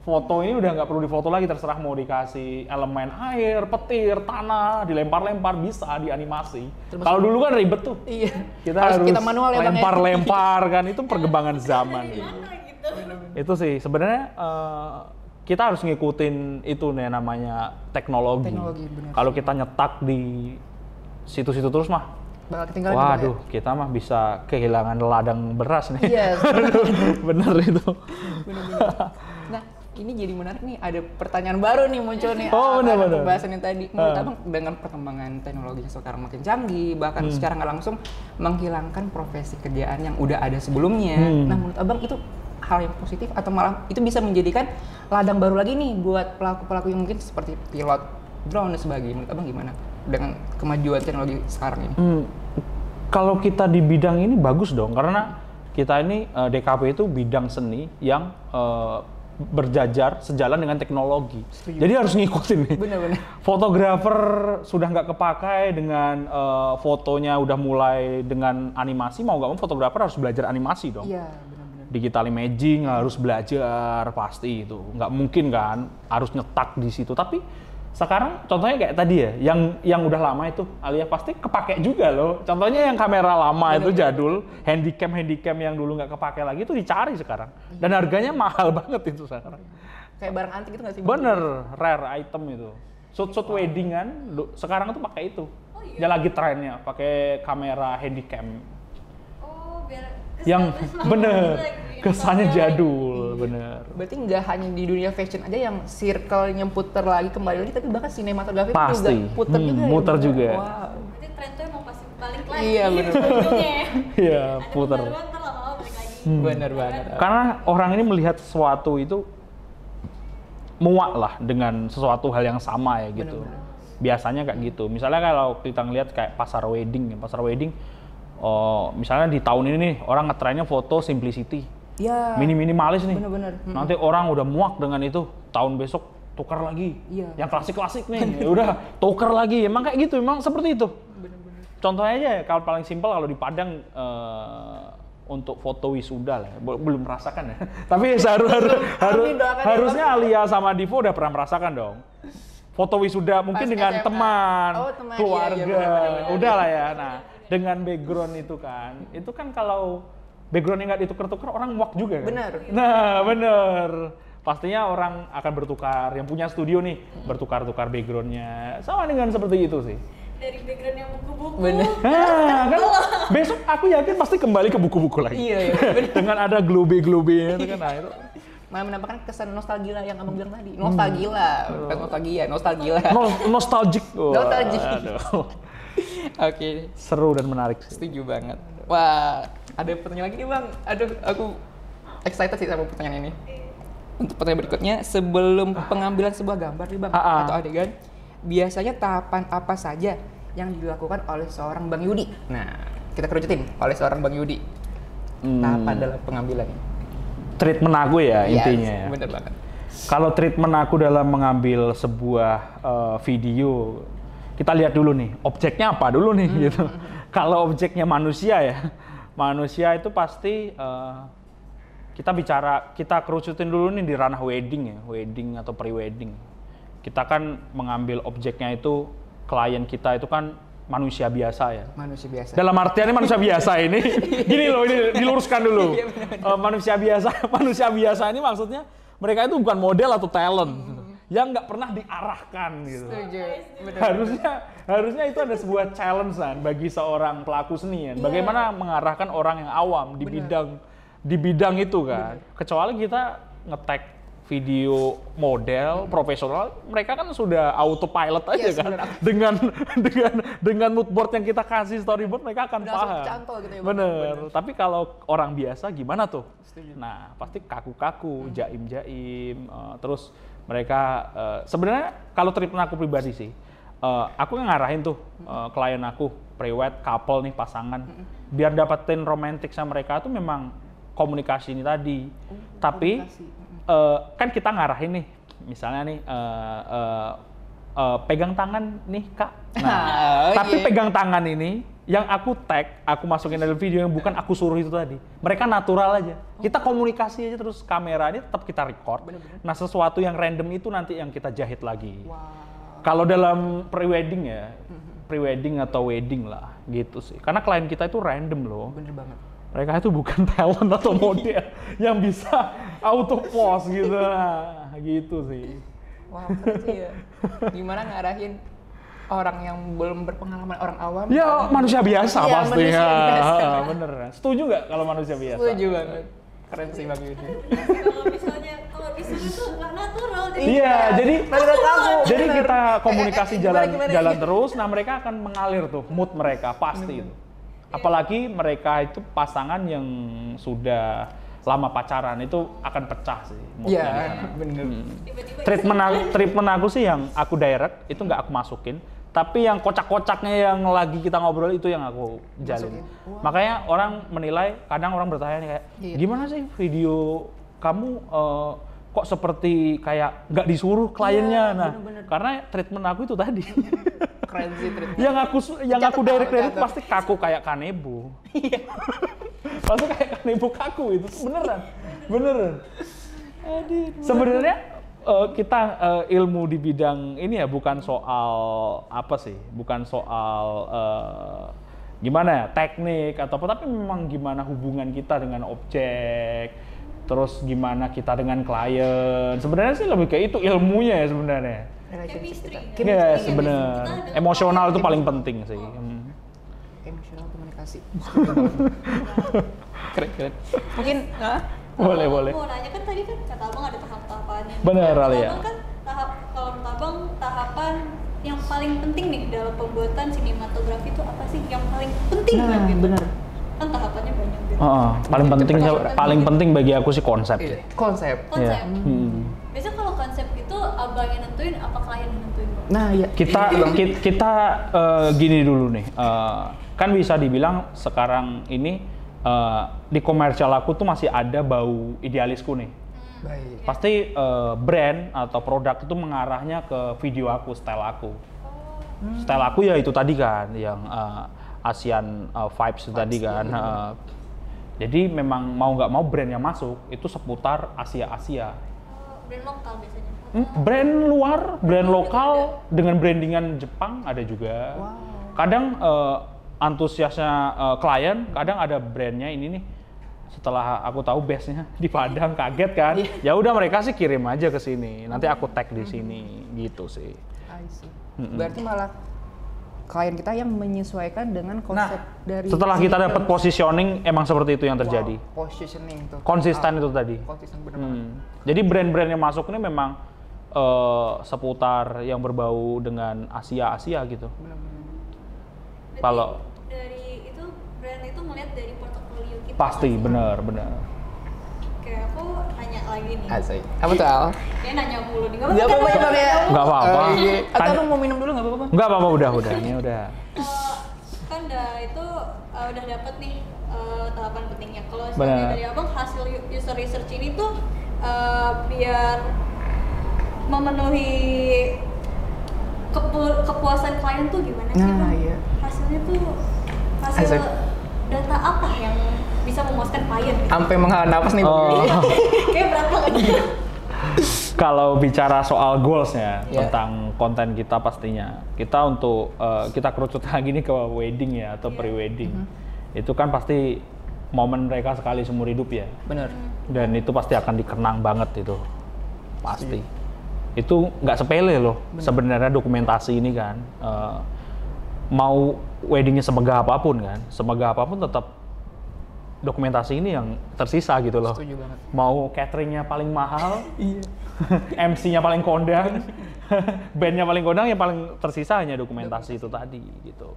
foto ini udah nggak perlu difoto lagi terserah mau dikasih elemen air, petir, tanah, dilempar-lempar bisa dianimasi. Kalau dulu kan ribet tuh. iya. Kita harus, kita manual ya, ya? lempar-lempar kan itu perkembangan zaman gitu. Itu sih sebenarnya eh, kita harus ngikutin itu nih namanya teknologi. Teknologi. Kalau kita nyetak di situ-situ terus mah Bakal ketinggalan juga, Waduh, kita mah bisa kehilangan ladang beras nih. Iya. Bener itu. Bener-bener. Nah, ini jadi menarik nih. Ada pertanyaan baru nih muncul nih. Oh, benar, ada benar. Pembahasan yang tadi. Menurut Ah. abang dengan perkembangan teknologi yang sekarang makin canggih, bahkan Hmm. secara nggak langsung menghilangkan profesi kerjaan yang udah ada sebelumnya. Hmm. Nah, menurut abang itu hal yang positif atau malah itu bisa menjadikan ladang baru lagi nih buat pelaku-pelaku yang mungkin seperti pilot drone dan sebagainya. Menurut abang gimana dengan kemajuan teknologi sekarang ini? Hmm, kalau kita di bidang ini bagus dong karena kita ini eh, DKP itu bidang seni yang eh, berjajar sejalan dengan teknologi. Jadi harus ngikutin nih. Bener-bener. Fotografer sudah nggak kepakai dengan eh, fotonya udah mulai dengan animasi mau nggak mau fotografer harus belajar animasi dong. Iya, benar-benar. Digital imaging harus belajar pasti itu. Nggak mungkin kan harus nyetak di situ. Tapi sekarang contohnya kayak tadi ya yang yang udah lama itu Alia pasti kepake juga loh. Contohnya yang kamera lama itu jadul handycam handycam yang dulu nggak kepake lagi itu dicari sekarang. Dan harganya mahal banget itu sekarang. Kayak barang antik itu nggak sih? Bener rare item itu. Shoot shoot wedding kan du- sekarang tuh pakai itu. Oh iya? ya lagi trennya pakai kamera handycam yang bener kesannya Iya. jadul bener Berarti nggak hanya di dunia fashion aja yang circle-nya puter lagi kembali lagi, tapi bahkan sinematografi Pasti. juga puter Hmm, juga. ya, muter Bang? juga. Wow. Berarti tren tuh emang pasti balik lagi. Iya, bener. Ujungnya. Iya, Ada puter. Hmm. Bener banget. Karena orang ini melihat sesuatu itu muak lah dengan sesuatu hal yang sama ya gitu. Bener-bener. Biasanya kayak gitu. Misalnya kalau kita ngelihat kayak pasar wedding, ya, pasar wedding, oh, misalnya di tahun ini nih orang ngetrennya foto simplicity, Ya. mini minimalis nih. Bener-bener. Hmm. Nanti orang udah muak dengan itu, tahun besok tukar lagi. Iya. Yang klasik-klasik nih, ya udah tukar lagi. Emang kayak gitu, emang seperti itu. Bener-bener. Contohnya aja ya, kalau paling simpel kalau di Padang eh, untuk foto wisuda lah, ya. Bel- belum merasakan ya. Tapi seharus harus, doakan ya, harusnya Alia sama Divo udah pernah merasakan dong. Foto wisuda mungkin Pas dengan SMA. teman, Oh, teman, iya, keluarga, iya, benar, benar, benar. udah lah ya. Nah, dengan background itu kan, itu kan kalau backgroundnya nggak ditukar-tukar orang muak juga kan. Benar. Nah, bener. Pastinya orang akan bertukar. Yang punya studio nih bertukar-tukar backgroundnya. Sama dengan seperti itu sih. Dari background yang buku-buku. Bener. Nah, kan besok aku yakin pasti kembali ke buku-buku lagi. Iya, iya. bener. Dengan ada globe-globe itu kan. Nah, itu. Malah menampakkan kesan nostalgia yang abang bilang tadi. Nostalgia, bukan nostalgia, nostalgia. No- nostalgic. Nostalgic. Oke, Seru dan menarik sih. setuju banget. Wah, ada pertanyaan lagi nih bang. Aduh, aku excited sih sama pertanyaan ini. Untuk pertanyaan berikutnya, sebelum pengambilan sebuah gambar nih bang ah. atau adegan, biasanya tahapan apa saja yang dilakukan oleh seorang bang Yudi? Nah, kita kerucutin oleh seorang bang Yudi. Hmm. Tahapan dalam pengambilan. Treatment aku ya Yes, intinya ya. Bener banget. Kalau treatment aku dalam mengambil sebuah eh, video, kita lihat dulu nih, objeknya apa dulu nih Hmm. gitu. Kalau objeknya manusia ya, manusia itu pasti eh, kita bicara, kita kerucutin dulu nih di ranah wedding ya, wedding atau pre-wedding. Kita kan mengambil objeknya itu, klien kita itu kan manusia biasa ya. Manusia biasa. Dalam artiannya manusia biasa ini, gini loh, ini diluruskan dulu. Iya, Eh, manusia biasa, manusia biasa ini maksudnya mereka itu bukan model atau talent yang nggak pernah diarahkan gitu. Hmm. Setuju. Bener. Harusnya, harusnya itu ada sebuah challenge kan bagi seorang pelaku seni kan. Bagaimana mengarahkan orang yang awam di Iya. Bener. bidang di bidang itu kan. Kecuali kita nge-tag video model profesional, mereka kan sudah autopilot aja Yes, kan. bener. Dengan dengan dengan mood board yang kita kasih storyboard mereka akan Udah paham. gitu ya, Bang. Bener. Tapi kalau orang biasa gimana tuh? Setuju. Nah, pasti kaku-kaku, jaim-jaim, eh, terus mereka eh, sebenarnya kalau treatment aku pribadi sih, eh, aku ngarahin tuh eh, klien aku, prewed, couple nih pasangan, biar dapetin romantis sama mereka tuh memang komunikasi ini tadi. Tapi komunikasi. eh, kan kita ngarahin nih, misalnya nih eh, eh, eh, pegang tangan nih kak. Nah, Oh, tapi iya. pegang tangan ini yang aku tag, aku masukin dalam video yang bukan aku suruh itu tadi. Mereka natural aja. Kita komunikasi aja terus kamera ini tetap kita record. Nah, sesuatu yang random itu nanti yang kita jahit lagi. Wow. Kalau dalam pre-wedding ya, pre-wedding atau wedding lah gitu sih. Karena klien kita itu random loh. Bener banget. Mereka itu bukan talent atau model yang bisa auto pose gitu. Nah, gitu sih. Wow, keren sih ya. Gimana ngarahin orang yang belum berpengalaman, orang awam? Ya manusia biasa Iya, pasti. manusia Ya, biasa. bener. Setuju nggak kalau manusia biasa? Setuju banget. Keren sih Bang Yudi. kalau misalnya kalau Isuzu itu nggak natural. Jadi Iya, jadi jadi kita komunikasi Eh, eh, jalan gimana, gimana, jalan gimana? terus, nah mereka akan mengalir tuh mood mereka pasti itu. Apalagi mereka itu pasangan yang sudah lama pacaran itu akan pecah sih moodnya Iya, di sana. bener. tiba-tiba Treatment aku, treatment aku sih yang aku direct itu nggak aku masukin, tapi yang kocak-kocaknya yang lagi kita ngobrol itu yang aku jalin. Makanya orang menilai, kadang orang bertanya nih kayak, Iya. gimana sih video kamu eh, kok seperti kayak nggak disuruh kliennya? Iya, nah, bener-bener. karena treatment aku itu tadi. Keren sih treatment. yang aku yang aku direct direct pasti kaku kayak kanebo. Iya. pasti kayak kanebo kaku itu beneran, beneran. Sebenarnya eh, kita eh, ilmu di bidang ini ya bukan soal apa sih, bukan soal eh, gimana ya teknik atau apa, tapi memang gimana hubungan kita dengan objek, terus gimana kita dengan klien. Sebenarnya sih lebih kayak itu ilmunya ya sebenarnya. chemistry. Iya Chemistry sebenarnya. Emosional itu paling penting sih. Hmm. Emosional komunikasi. Keren, keren. Mungkin Boleh boleh. Mau nanya kan tadi kan kata abang ada tahap-tahapannya. Bener, Kalau Alia. abang kan tahap kalau menurut abang tahapan yang paling penting nih dalam pembuatan sinematografi itu apa sih yang paling penting Nah, kan gitu? bener. Kan tahapannya banyak gitu. Heeh, paling penting Cepat. paling penting bagi aku sih konsep. iya, konsep. Konsep. Iya. Hmm. Biasanya kalau konsep itu abang yang nentuin apa klien yang nentuin? Bang? Nah, iya. Kita ki- kita eh, gini dulu nih. eh, kan bisa dibilang sekarang ini eh, di komersial aku tuh masih ada bau idealisku nih. Baik. Pasti eh, brand atau produk itu mengarahnya ke video aku, style aku. Style aku ya itu tadi kan, yang eh, Asian eh, vibes itu tadi kan. eh. jadi memang mau nggak mau brand yang masuk itu seputar Asia-Asia. Oh, brand lokal biasanya. Hmm, brand luar, brand lokal dengan brandingan Jepang ada juga. Kadang eh, antusiasnya eh, klien, kadang ada brandnya ini nih. Setelah aku tahu base-nya di Padang, kaget kan? Ya udah mereka sih kirim aja ke sini. Nanti aku tag di sini, gitu sih. Berarti malah klien kita yang menyesuaikan dengan konsep dari Setelah kita dapat positioning, emang seperti itu yang terjadi. Wow, positioning tuh. Konsisten Ah, itu tadi. Konsisten bener Hmm. Jadi brand-brand yang masuk ini memang eh, seputar yang berbau dengan Asia-Asia gitu. Berarti Kalau dari itu brand itu melihat dari portofolio kita. pasti nggak sih? benar benar. Oke, aku nanya lagi nih. Asik. Apa tuh Al? Nanya mulu nih. Gak apa-apa ya Bang ya. Nggak apa-apa. Oh, iya. Atau Tanya- abang mau minum dulu nggak apa-apa? Enggak apa-apa udah udah ini udah. Eh, kan udah itu eh, udah dapet nih eh, tahapan pentingnya. Kalau dari abang hasil user research ini tuh biar memenuhi kepu- kepuasan klien tuh gimana sih Nah, iya. Hasilnya tuh hasil Asik. data apa yang bisa memuaskan klien? Gitu? Sampai menghela napas nih. Oh. Kayak berat banget. Kalau bicara soal goalsnya Iya. tentang konten kita pastinya, kita untuk eh, kita kerucut lagi nih ke wedding ya atau Iya. pre-wedding, itu kan pasti momen mereka sekali seumur hidup ya, Bener. dan itu pasti akan dikenang banget itu, pasti. Itu nggak sepele loh sebenarnya dokumentasi ini kan, Eh, mau weddingnya semegah apa pun kan, semegah apa pun tetap dokumentasi ini yang tersisa gitu loh. Setuju banget. Mau cateringnya paling mahal, Iya. MC-nya paling kondang, bandnya paling kondang yang paling tersisa hanya dokumentasi itu tadi gitu.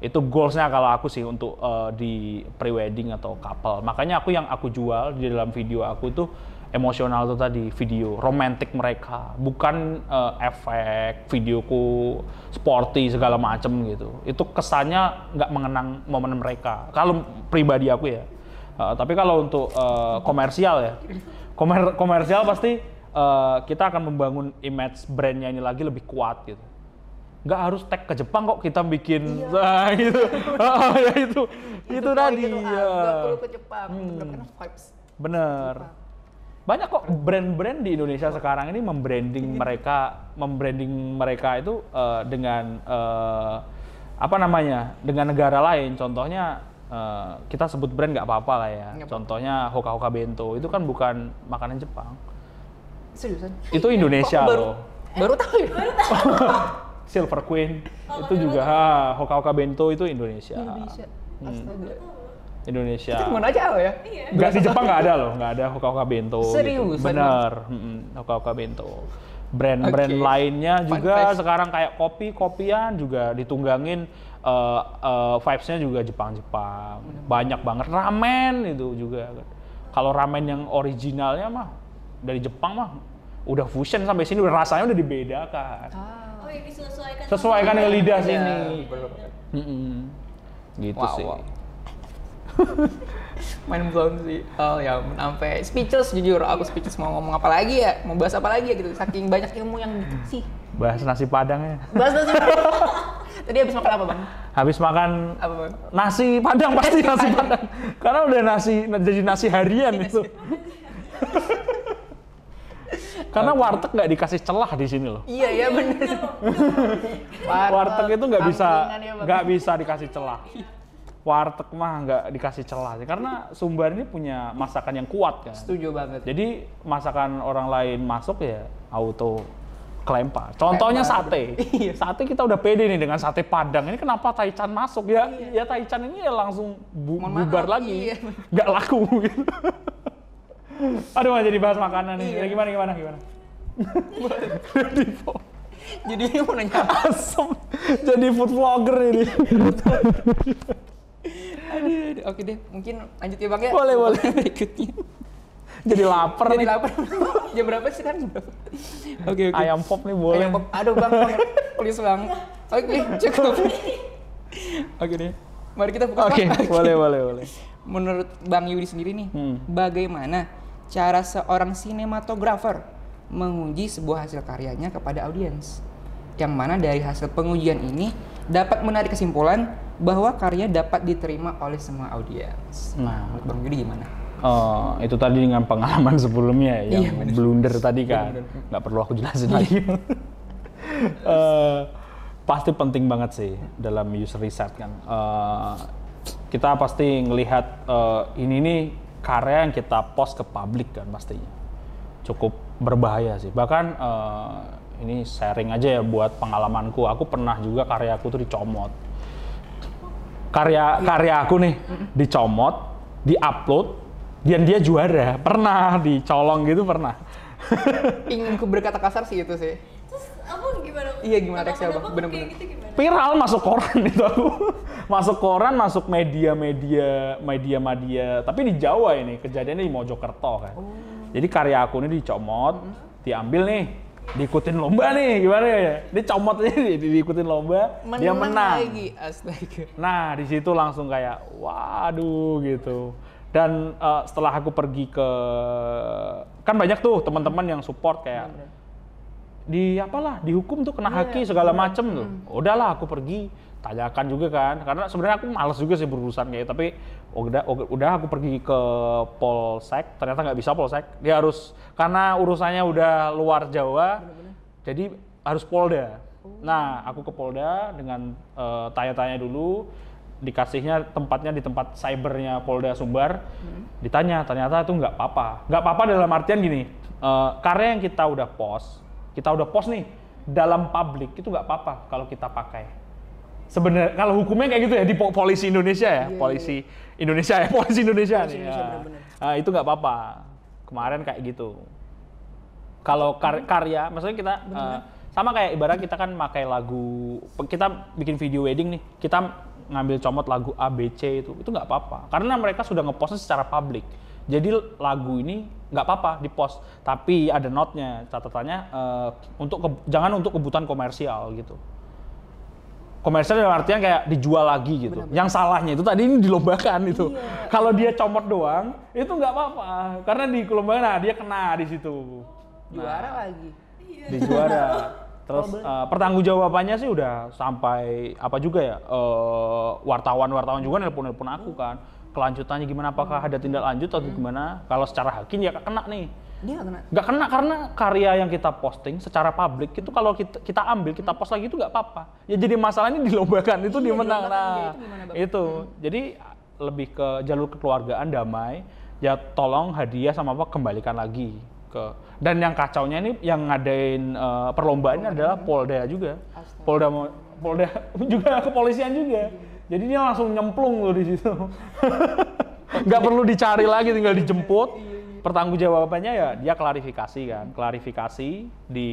Itu goalsnya kalau aku sih untuk eh, di pre-wedding atau couple. Makanya aku yang aku jual di dalam video aku itu emosional itu tadi video romantic mereka, bukan eh, efek videoku sporty segala macem gitu. Itu kesannya nggak mengenang momen mereka. Kalau pribadi aku ya. Uh, tapi kalau untuk uh, komersial ya, komer komersial pasti uh, kita akan membangun image brandnya ini lagi lebih kuat gitu. Nggak harus tag ke Jepang kok kita bikin, nah gitu. Ya itu, itu, tadi. Ya. nggak perlu ke Jepang. Hmm. Bener-bener vibes. Bener. Banyak kok brand-brand di Indonesia sekarang ini membranding mereka, membranding mereka itu uh, dengan uh, apa namanya, dengan negara lain. Contohnya uh, kita sebut brand nggak apa-apa lah ya. Contohnya Hoka Hoka Bento itu kan bukan makanan Jepang, Seriusan? itu Indonesia baru, loh. Baru tahu ya? Silver Queen Oh, itu juga ha, Hoka Hoka Bento itu Indonesia. Indonesia. Hmm. Astaga. Indonesia. Itu mana aja lo ya? Iya. Nggak di Jepang nggak ada loh, nggak ada Hoka Hoka Bento. Serius? Gitu. Bener, mm-mm, Hoka Hoka Bento. Brand-brand Oke. lainnya juga sekarang kayak kopi kopian juga ditunggangin eh, eh, vibes-nya juga Jepang-Jepang. Banyak banget ramen itu juga. Kalau ramen yang originalnya mah dari Jepang mah udah fusion sampai sini udah rasanya udah dibedakan. Oh, yang disesuaikan. Sesuaikan dengan lidah sini. Mm-mm. Gitu Wow, sih. wow. Main blown sih. Oh ya, sampai speechless jujur. Aku speechless mau ngomong apa lagi ya? Mau bahas apa lagi ya gitu. Saking banyak ilmu yang sih. Bahas nasi padangnya. Bahas nasi. Tadi habis makan apa bang? Habis makan Apa bang? nasi padang pasti nasi padang karena udah nasi jadi nasi harian itu karena warteg nggak dikasih celah di sini loh Iya ya bener. warteg itu nggak bisa ya, nggak bisa dikasih celah warteg mah nggak dikasih celah karena Sumbar ini punya masakan yang kuat kan Setuju banget. jadi masakan orang lain masuk ya auto kelempar. Contohnya sate. Iya. Sate kita udah pede nih dengan sate Padang. Ini kenapa Taichan masuk? Ya, ya Taichan ini ya langsung bu- Mohon bubar maaf, lagi. iya. Nggak laku gitu. Aduh, jadi bahas makanan nih. Iya. Ya, gimana gimana gimana? Jadi mau nanya? Asem. Jadi food vlogger ini. Oke deh. Mungkin lanjut ya bang ya. Boleh, boleh. Berikutnya. jadi lapar Jadi nih. lapar. Jam berapa sih kan? Oke oke. Ayam pop nih boleh. Ayam pop. Aduh bang, please bang. Oke cukup. Oke deh. Mari kita buka. Oke, Bang. boleh boleh boleh. Menurut Bang Yudi sendiri nih, Hmm. bagaimana cara seorang sinematografer menguji sebuah hasil karyanya kepada audiens? Yang mana dari hasil pengujian ini dapat menarik kesimpulan bahwa karya dapat diterima oleh semua audiens. Nah, Menurut Bang Yudi gimana? Oh, itu tadi dengan pengalaman sebelumnya Iya, yang bener. blunder tadi kan. Bener, bener. Nggak perlu aku jelasin lagi. Eh, pasti penting banget sih dalam user research kan. Eh, kita pasti ngelihat eh, ini nih karya yang kita post ke publik kan pastinya. Cukup berbahaya sih. Bahkan eh, ini sharing aja ya buat pengalamanku. Aku pernah juga karyaku tuh dicomot karya karya aku nih dicomot, diupload, dan dia juara. Pernah dicolong gitu pernah. Ingin ku berkata kasar sih itu sih. Terus apa gimana? Iya, gimana teksnya, Bang? Tanggapan Bener-bener. Gitu gimana? Viral masuk koran itu aku. masuk koran, masuk media-media media-media, tapi di Jawa ini kejadiannya di Mojokerto kan. Jadi karya aku ini dicomot, diambil nih, diikutin lomba nih, gimana ya? Dicomot aja di- diikutin lomba, dia menang. lagi. Astaga. Nah, di situ langsung kayak waduh gitu. Dan eh, setelah aku pergi ke kan banyak tuh teman-teman yang support kayak di apalah dihukum tuh kena haki segala macem tuh. Udahlah aku pergi tanyakan juga kan. Karena sebenarnya aku males juga sih berurusan kayak tapi udah udah aku pergi ke polsek ternyata nggak bisa polsek. Dia harus karena urusannya udah luar Jawa jadi harus polda. Nah aku ke polda dengan eh, tanya-tanya dulu. Dikasihnya tempatnya di tempat cybernya Polda Sumbar. Ditanya ternyata itu nggak apa-apa. Nggak apa-apa dalam artian gini eh, karya yang kita udah post kita udah post nih dalam publik itu nggak apa-apa kalau kita pakai sebenarnya kalau hukumnya kayak gitu ya di po- polisi Indonesia ya? Polisi Indonesia ya polisi Indonesia nih. Indonesia, ya. Ah, itu nggak apa-apa. Kemarin kayak gitu. Kalau kar- karya maksudnya kita eh, sama kayak ibarat kita kan pakai lagu kita bikin video wedding nih kita ngambil comot lagu A B C itu itu nggak apa-apa. Karena mereka sudah ngepostnya secara publik. Jadi lagu ini nggak apa-apa di post tapi ada notnya catatannya eh, untuk ke- jangan untuk kebutuhan komersial gitu komersial dalam artian kayak dijual lagi gitu. Yang salahnya itu tadi ini dilombakan itu. Kalau dia comot doang, itu nggak apa-apa. Karena di kelombangan nah, dia kena di situ. Juara lagi. Di juara. Terus eh, pertanggungjawabannya sih udah sampai apa juga ya? eh, wartawan-wartawan juga nelpon-nelpon aku kan. Kelanjutannya gimana? Apakah ada tindak lanjut atau gimana? Kalau secara hakim ya kena nih. Dia nggak kena. Nggak kena karena karya yang kita posting secara publik itu kalau kita, kita ambil kita post lagi itu nggak apa-apa. Ya jadi masalahnya dilombakan itu dia menang. dilombakan. Ya, Nah, itu itu. Jadi lebih ke jalur kekeluargaan damai. Ya tolong hadiah sama apa kembalikan lagi ke dan yang kacaunya ini yang ngadain eh, perlombaannya adalah Polda juga. Astaga. Polda Polda juga kepolisian juga. Jadi dia langsung nyemplung loh di situ. nggak perlu dicari lagi tinggal dijemput pertanggung jawabannya ya dia klarifikasi kan klarifikasi di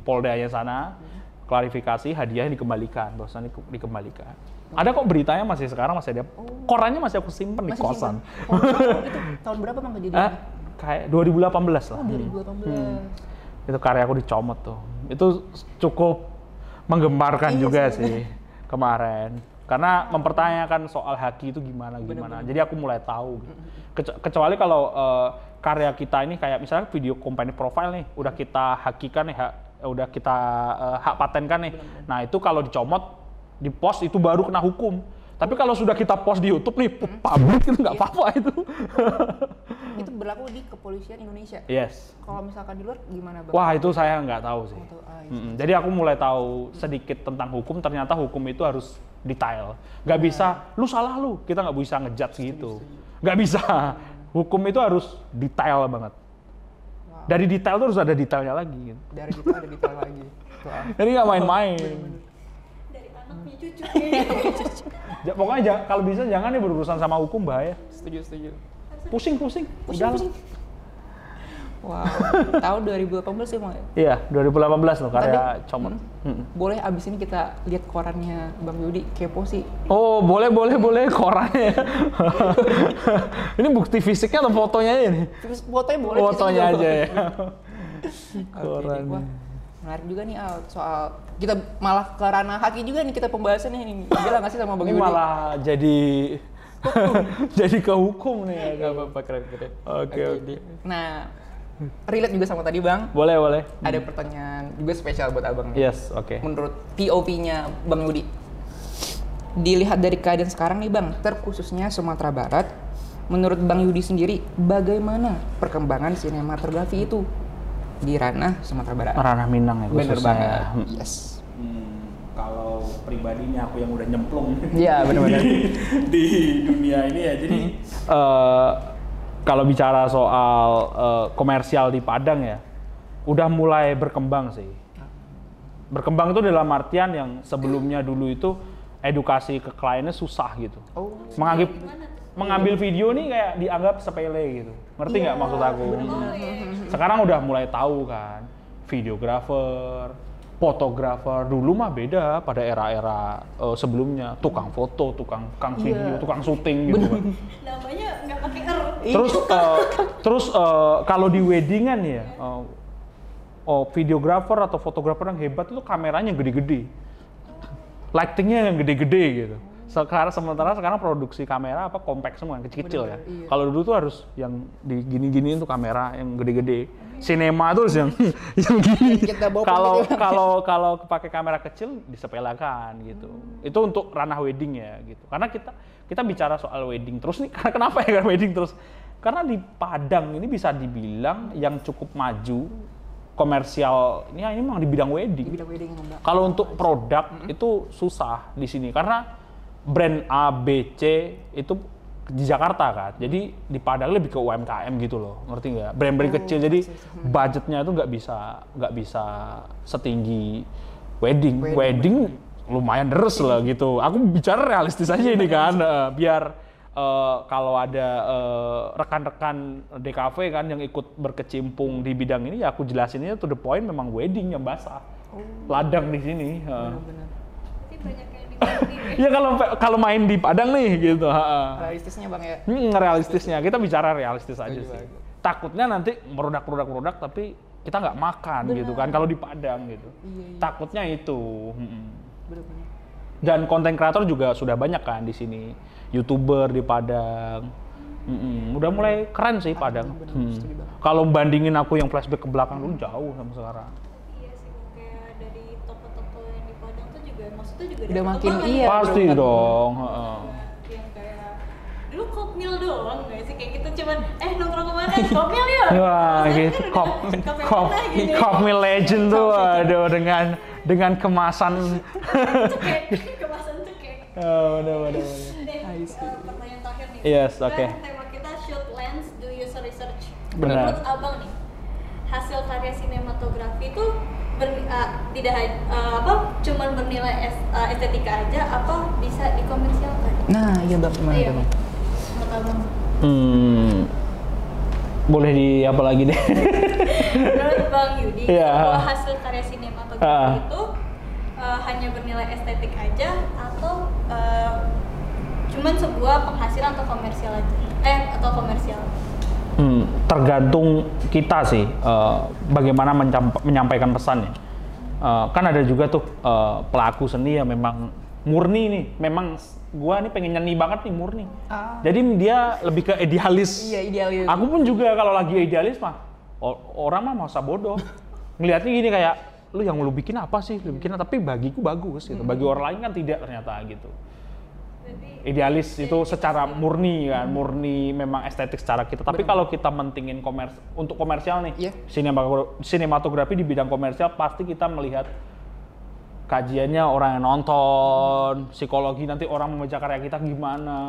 poldanya sana klarifikasi hadiahnya dikembalikan bosan dikembalikan ada kok beritanya masih sekarang masih ada korannya masih aku simpen di kosan simpen. Oh, itu tahun berapa bang kejadiannya? Eh, kayak 2018 lah Oh, 2018. itu karya aku dicomot tuh itu cukup menggembarkan Iya juga sih. sih kemarin karena mempertanyakan soal haki itu gimana gimana jadi aku mulai tahu gitu. Kecu- kecuali kalau eh, karya kita ini kayak misalnya video company profile nih udah kita hakikan nih udah kita eh, hak patenkan nih nah itu kalau dicomot di post itu baru kena hukum tapi kalau sudah kita post di YouTube nih publik itu nggak apa-apa itu Itu berlaku di kepolisian Indonesia. yes Kalau misalkan di luar gimana bang? Wah itu saya nggak tahu sih. Oh, tuh, ah, iya. Mm-mm. Jadi aku mulai tahu sedikit tentang hukum. Ternyata hukum itu harus detail. Nggak bisa, lu salah lu. Kita nggak bisa ngejudge gitu. Nggak bisa. Hukum itu harus detail banget. Dari detail tuh harus ada detailnya lagi. Gitu. Dari gitu ada detail lagi. Ah. Jadi nggak main-main. dari anak punya cucu. Ja- Pokoknya kalau bisa jangan nih berurusan sama hukum bahaya. Setuju, setuju. Pusing-pusing. Pusing, Udah lah. pusing. Wow, tahun 2018 sih ya? Iya, 2018 loh karya Tadi- Comot. Mm-mm. Boleh abis ini kita lihat korannya Bang Yudi kepo sih. Oh, boleh, boleh, boleh korannya. ini bukti fisiknya atau fotonya? Terus fotonya boleh. Fotonya aja boleh. ya. Koran. wah, menarik juga nih Al soal kita malah ke ranah haki juga nih kita pembahasannya nih. Gila nggak sih sama Bang Ini Yudi? malah jadi jadi ke hukum nih ya. Gak apa-apa keren keren. Oke, oke. Nah, relate juga sama tadi Bang. Boleh, boleh. Ada pertanyaan juga spesial buat abang nih. Yes, oke. Menurut POV-nya Bang Yudi, dilihat dari keadaan sekarang nih Bang, terkhususnya Sumatera Barat, menurut Bang Yudi sendiri, bagaimana perkembangan sinematografi itu di ranah Sumatera Barat? Ranah Minang ya Bener khususnya banget. ya. Hmm. Yes. kalau pribadinya aku yang udah nyemplung Iya, bener-bener. di dunia ini ya. Jadi eh, kalau bicara soal eh, komersial di Padang ya, udah mulai berkembang sih. Berkembang itu dalam artian yang sebelumnya dulu itu edukasi ke kliennya susah gitu. Oh, mengambil mengambil video nih kayak dianggap sepele gitu. Ngerti nggak maksud aku? Sekarang udah mulai tahu kan, videografer, fotografer dulu mah beda pada era-era eh, sebelumnya tukang foto, tukang tukang video, tukang syuting gitu kan. namanya nggak pakai er Terus eh, terus eh, kalau di weddingan ya, eh, oh videografer atau fotografer yang hebat itu kameranya gede-gede, lightingnya yang gede-gede gitu. Sekarang sementara sekarang produksi kamera apa compact semua yang kecil-kecil ya. Iya. Kalau dulu tuh harus yang di gini-giniin tuh kamera yang gede-gede. Sinema tuh yang yang gini. Kalau kalau kalau pakai kamera kecil disepelekan gitu. Itu untuk ranah wedding ya gitu. Karena kita kita bicara soal wedding terus nih. Karena kenapa ya kan wedding terus? Karena di Padang ini bisa dibilang yang cukup maju komersial ini ini memang di bidang wedding. bidang wedding. Kalau untuk produk itu susah di sini karena brand A, B, C itu di Jakarta kan. Jadi di Padang lebih ke UMKM gitu loh, ngerti nggak? Brand-brand kecil jadi budgetnya itu nggak bisa nggak bisa setinggi wedding. Wedding, Wedding, lumayan deres lah gitu. Aku bicara realistis aja ini kan, eh, biar eh, kalau ada eh, rekan-rekan DKV kan yang ikut berkecimpung di bidang ini, ya aku jelasinnya to the point memang wedding yang basah, ladang di sini. Berarti banyak ya. Kalau kalau main di Padang nih gitu. Realistisnya Bang ya. Hmm, realistisnya kita bicara realistis aja sih. Takutnya nanti produk-produk produk tapi kita nggak makan gitu kan kalau di Padang gitu. Takutnya itu. Bener-bener. Dan konten kreator juga sudah banyak kan di sini. Youtuber di Padang. Mm-mm. Udah mulai keren sih Padang. bener, Hmm. Kalau bandingin aku yang flashback ke belakang dulu jauh sama sekarang. Juga maksudnya juga Udah makin iya, ya. Pasti bener. dong. heeh. yang kayak dulu kopmil doang nggak sih kayak gitu cuman eh nongkrong ke mana kopmil ya Wah, gitu. kan udah Kop, kop, mana gitu. kop me legend tuh, aduh dengan dengan kemasan. kemasan cekek oh, bener, bener, bener. Deh, eh, pertanyaan terakhir nih Yes, Kan oke. tema kita shoot lens do user research Benar. menurut abang nih hasil karya sinematografi itu ber- eh, tidak eh, apa cuman bernilai es- eh, estetika aja apa bisa dikomersialkan Nah, iya Bang gimana Iya. Bang? Hmm, boleh di apa lagi deh? Menurut Bang Yudi, bahwa hasil karya sinematografi Ah. itu uh, hanya bernilai estetik aja atau uh, cuman sebuah penghasilan atau komersial aja? Eh, atau komersial? Hmm, tergantung kita sih eh, bagaimana menyampaikan pesannya. Eh, kan ada juga tuh eh, pelaku seni yang memang murni nih, memang gua nih pengen nyanyi banget nih murni. Ah. Jadi dia lebih ke idealis. Iya, idealis. Aku pun juga kalau lagi idealis mah orang mah masa bodoh. Ngelihatnya gini kayak lu yang lu bikin apa sih? Lu bikin tapi bagiku bagus gitu. Bagi orang lain kan tidak ternyata gitu idealis itu secara murni kan, murni memang estetik secara kita. Tapi kalau kita mentingin komers untuk komersial nih, Iya. sinema- sinematografi di bidang komersial pasti kita melihat kajiannya orang yang nonton, psikologi nanti orang membaca karya kita gimana.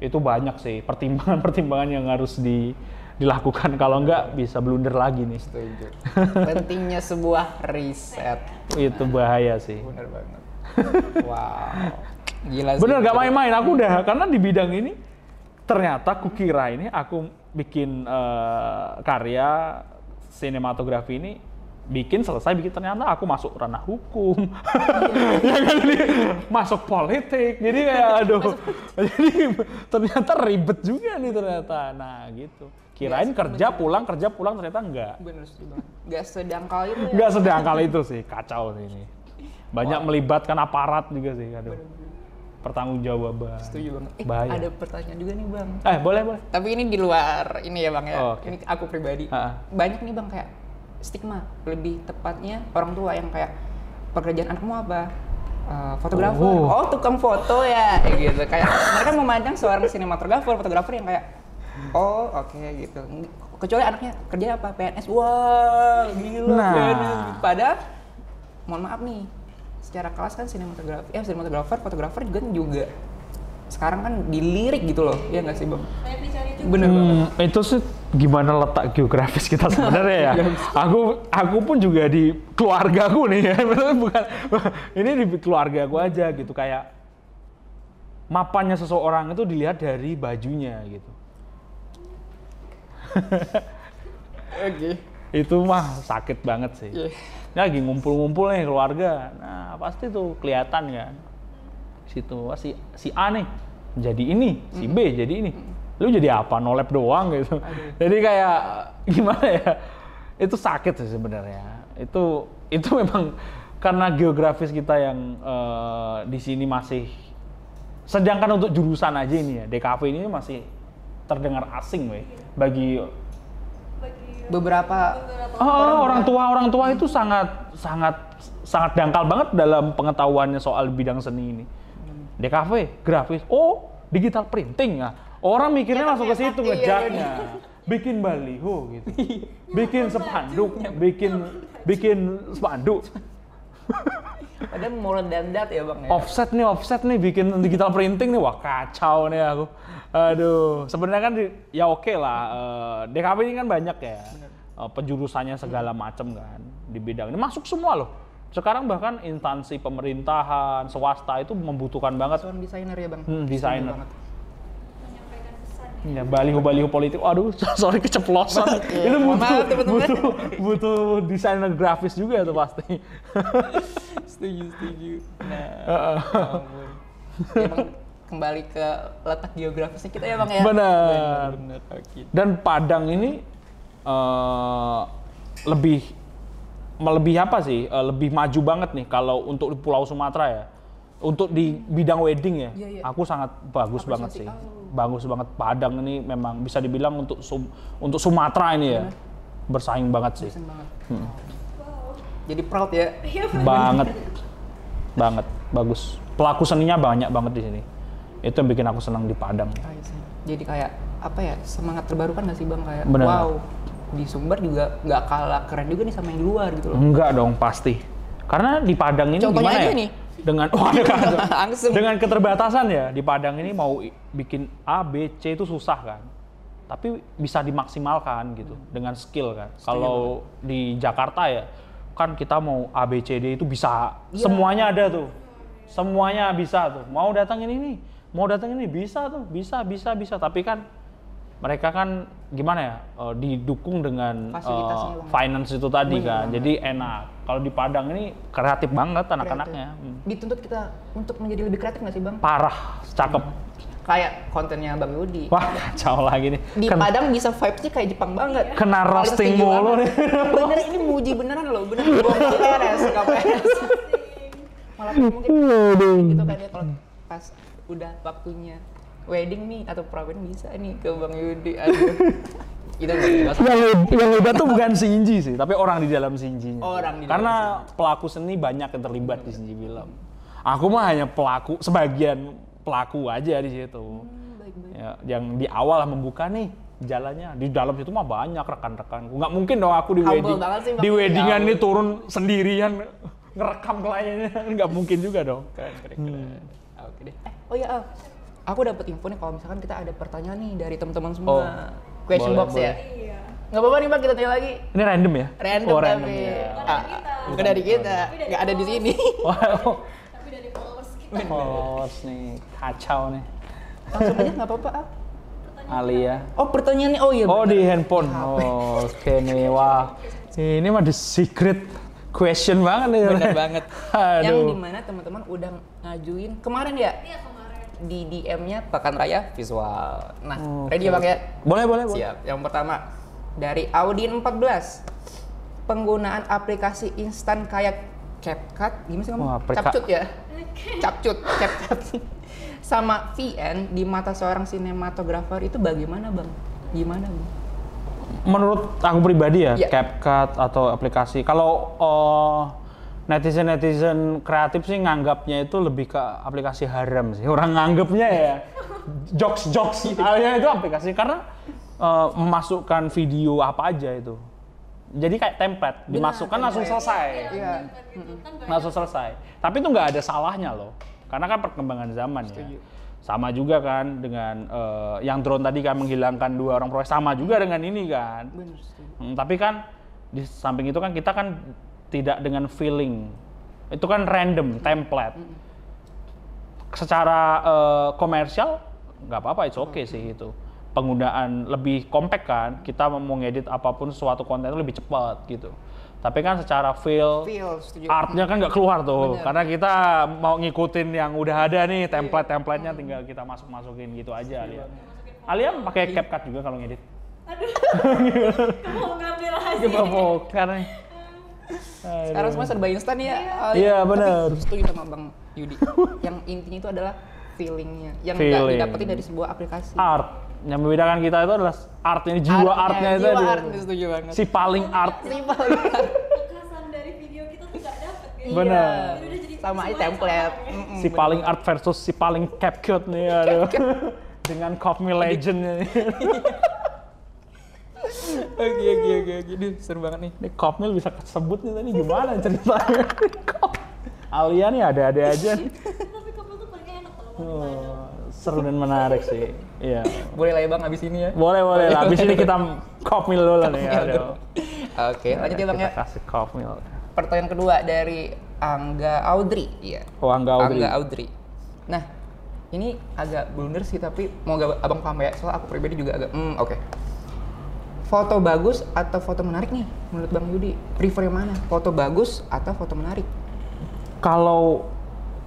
Itu banyak sih pertimbangan-pertimbangan yang harus di, dilakukan. Kalau enggak bisa blunder lagi nih. Setuju. Pentingnya sebuah riset. Itu bahaya sih. Bener banget. Wow. Gila sih. Bener gak main-main, aku udah karena di bidang ini ternyata kukira ini aku bikin eh, karya sinematografi ini bikin selesai bikin ternyata aku masuk ranah hukum. Ya kan? Ini masuk politik. Jadi kayak aduh. jadi ternyata ribet juga nih ternyata. Nah gitu. Kirain kerja pulang kerja pulang ternyata enggak Bener sih bang. Gak sedangkal itu ya. enggak sedangkal itu sih. Kacau sih ini. Banyak melibatkan aparat juga sih aduh pertanggungjawaban Setuju banget. Eh, bahaya ada pertanyaan juga nih bang. Eh, boleh, boleh. Tapi ini di luar ini ya bang ya. Oh, oke. Ini aku pribadi. Ha-ha. Banyak nih bang kayak stigma. Lebih tepatnya orang tua yang kayak pekerjaan anakmu apa? Eh, fotografer. Oh. Oh. tukang foto ya. Kayak gitu. Kayak mereka memandang seorang sinematografer, fotografer yang kayak oh oke gitu. Kecuali anaknya kerja apa? PNS. Wah, gila Nah. PNS. Padahal mohon maaf nih, secara kelas kan sinematografi, eh sinematografer, fotografer juga juga sekarang kan dilirik gitu loh, ya nggak sih bang? Bener banget. Hmm, itu sih gimana letak geografis kita sebenarnya ya. aku aku pun juga di keluarga aku nih ya, bukan ini di keluarga aku aja gitu kayak mapannya seseorang itu dilihat dari bajunya gitu. Oke. Itu mah sakit banget sih. Iya. Ini lagi ngumpul-ngumpul nih keluarga. Nah, pasti tuh kelihatan kan. Situ wah, si si A nih jadi ini, si B jadi ini. Lu jadi apa? Nolep doang gitu. Jadi kayak gimana ya? Itu sakit sih sebenarnya. Itu itu memang karena geografis kita yang eh, di sini masih sedangkan untuk jurusan aja ini ya, DKV ini masih terdengar asing weh Bagi Beberapa beberapa Oh, orang tua orang tua itu sangat sangat sangat dangkal banget dalam pengetahuannya soal bidang seni ini. DKV, grafis, oh digital printing ya. Orang mikirnya langsung ke situ Iya, ngejatnya. Bikin baliho gitu. Bikin spanduk, bikin bikin spanduk. padahal mau dandat ya bang ya. Offset nih, offset nih bikin digital printing nih. Wah, kacau nih aku. Aduh, sebenarnya kan di- ya oke lah. eh, DKV ini kan banyak ya. eh, penjurusannya segala macam kan di bidang ini masuk semua loh. Sekarang bahkan instansi pemerintahan, swasta itu membutuhkan banget Seorang desainer ya bang. Hmm, desainer. ya baliho-baliho politik. Aduh, sorry keceplosan. itu mohon butuh, maaf, teman-teman. butuh butuh desainer grafis juga tuh pasti. setuju setuju. Nah. Ya, kembali ke letak geografisnya kita ya bang ya. Benar. Dan Padang ini eh, lebih melebihi apa sih? Eh, lebih maju banget nih kalau untuk di Pulau Sumatera ya. Untuk di bidang wedding ya, Iya, iya. aku sangat bagus banget sih. Apresiasi. Bagus banget Padang ini memang bisa dibilang untuk Sum- untuk Sumatera ini ya. Bersaing banget sih. Banget. Hmm. Jadi proud ya. banget. banget. Bagus. Pelaku seninya banyak banget di sini. Itu yang bikin aku senang di Padang. Ah, iya. Jadi kayak apa ya semangat terbarukan gak sih bang kayak Bener. wow di Sumber juga nggak kalah keren juga nih sama yang di luar gitu loh. Enggak dong, pasti. Karena di Padang ini Contohnya gimana aja ya? nih. Dengan oh, kan? Langsung. dengan keterbatasan ya di Padang ini mau bikin A, B, C itu susah kan. Tapi bisa dimaksimalkan gitu dengan skill kan. Kalau di Jakarta ya kan kita mau A, B, C, D itu bisa Iya. semuanya ada tuh. Semuanya bisa tuh. Mau datang ini nih, mau datang ini bisa tuh, bisa, bisa, bisa. Tapi kan mereka kan gimana ya eh, didukung dengan Fasilitasnya, Bang. finance itu tadi Bener kan banget. jadi enak kalau di Padang ini kreatif banget anak-anaknya Hmm. Dituntut kita untuk menjadi lebih kreatif nggak sih bang? parah cakep Kayak kontennya Bang Yudi. wah kacau lagi nih Di Ken- Padang bisa vibes-nya kayak Jepang banget. Kena roasting mulu banget. Bener ini muji beneran loh, gua nggak beres, nggak beres. Malah mungkin gitu kan ya kalau pas udah waktunya wedding nih atau prawen bisa nih ke Bang Yudi. Aduh. Itu yang yang hebat tuh bukan Shinji sih, tapi orang di dalam Shinji. Orang di dalam Karena pelaku seni banyak yang terlibat di Shinji film. Aku mah hanya pelaku, sebagian pelaku aja di situ. Ya, yang di awal membuka nih jalannya. Di dalam situ mah banyak rekan-rekan. Nggak mungkin dong aku di Humble wedding, sih, di weddingan Ya nih turun sendirian ngerekam kliennya. Nggak mungkin juga dong. Keren, keren, keren. Oke deh. Eh, oh iya, Al. aku dapat info nih kalau misalkan kita ada pertanyaan nih dari teman-teman semua. Oh, Question boleh, box boleh. ya. Iya. Nggak apa-apa nih Bang, kita tanya lagi. Ini random ya? Random, oh, tapi random ya. Ah, bukan dari kita, nggak ada di sini. Wow, Tapi dari followers kita. followers nih kacau nih. Langsung aja nggak apa-apa. Al. Alia. Oh pertanyaannya, oh iya. Oh bener. di handphone. Oh, Oke nih, wah. Ini mah the secret question banget nih. Bener banget. Yang Aduh. di mana teman-teman udah ngajuin kemarin ya Iya kemarin. Di DM-nya Pekan Raya Visual. Nah, Oke. ready ya Bang ya? Boleh, boleh, boleh. Siap. Yang pertama dari Audin 14. Penggunaan aplikasi instan kayak CapCut, gimana sih ngomong? aprika- Capcut ya? Capcut, CapCut. Sama VN di mata seorang sinematografer itu bagaimana Bang? Gimana Bang? Menurut aku pribadi ya, Iya. CapCut atau aplikasi. Kalau netizen netizen kreatif sih nganggapnya itu lebih ke aplikasi haram sih. Orang nganggapnya ya jokes jokes alias itu aplikasi karena eh, memasukkan video apa aja itu. Jadi kayak template, dimasukkan langsung selesai. Iya. Itu kan langsung selesai. Tapi itu nggak ada salahnya loh, karena kan perkembangan zaman ya. Sama juga kan dengan eh, yang drone tadi kan menghilangkan dua orang proyek sama juga dengan ini kan. Setuju. Hmm, tapi kan di samping itu kan kita kan tidak dengan feeling, itu kan random template. Secara eh, komersial nggak apa-apa, it's okay sih itu. Penggunaan lebih compact kan, kita mau ngedit apa pun suatu konten itu lebih cepat gitu. Tapi kan secara feel, Feel, setuju. artnya kan nggak keluar tuh, Bener. karena kita mau ngikutin yang udah ada nih template-templatenya tinggal kita masuk-masukin gitu aja Alia. Alia pakai CapCut juga kalau ngedit. mau ngambil rahasia. Coba vokal nih. Sekarang semua serba instan ya. Iya, Tapi bener. Setuju sama Bang Yudi. yang intinya itu adalah feelingnya, yang nggak Feeling. didapetin dari sebuah aplikasi. art yang membedakan kita itu adalah art ini jiwa artnya, itu jiwa dia. artnya setuju banget. si paling art Simpel. Kekasan dari video kita tuh gak dapet ya. Bener. Jadi udah jadi sama aja template. sama ya. Si paling art versus si paling CapCut nih aduh dengan Copme Legend nih Oke oke oke oke. Seru banget nih. ini Copme bisa kesebut nih tadi gimana ceritanya Alia nih ada-ada aja. Tapi couple tuh paling enak kalau mau Oh, seru dan menarik sih iya Boleh lah ya Bang abis ini ya. boleh boleh lah abis ini kita Copme dulu nih aduh Oke, lanjut ya Bang kita ya. kasih Copme Pertanyaan kedua dari Angga Audrey. Iya. oh Angga Audrey Angga Audrey. Nah, ini agak blunder sih tapi mau gak abang paham ya, soalnya aku pribadi juga agak, hmm oke. Foto bagus atau foto menarik nih menurut Bang Yudi? Prefer yang mana? Foto bagus atau foto menarik? kalau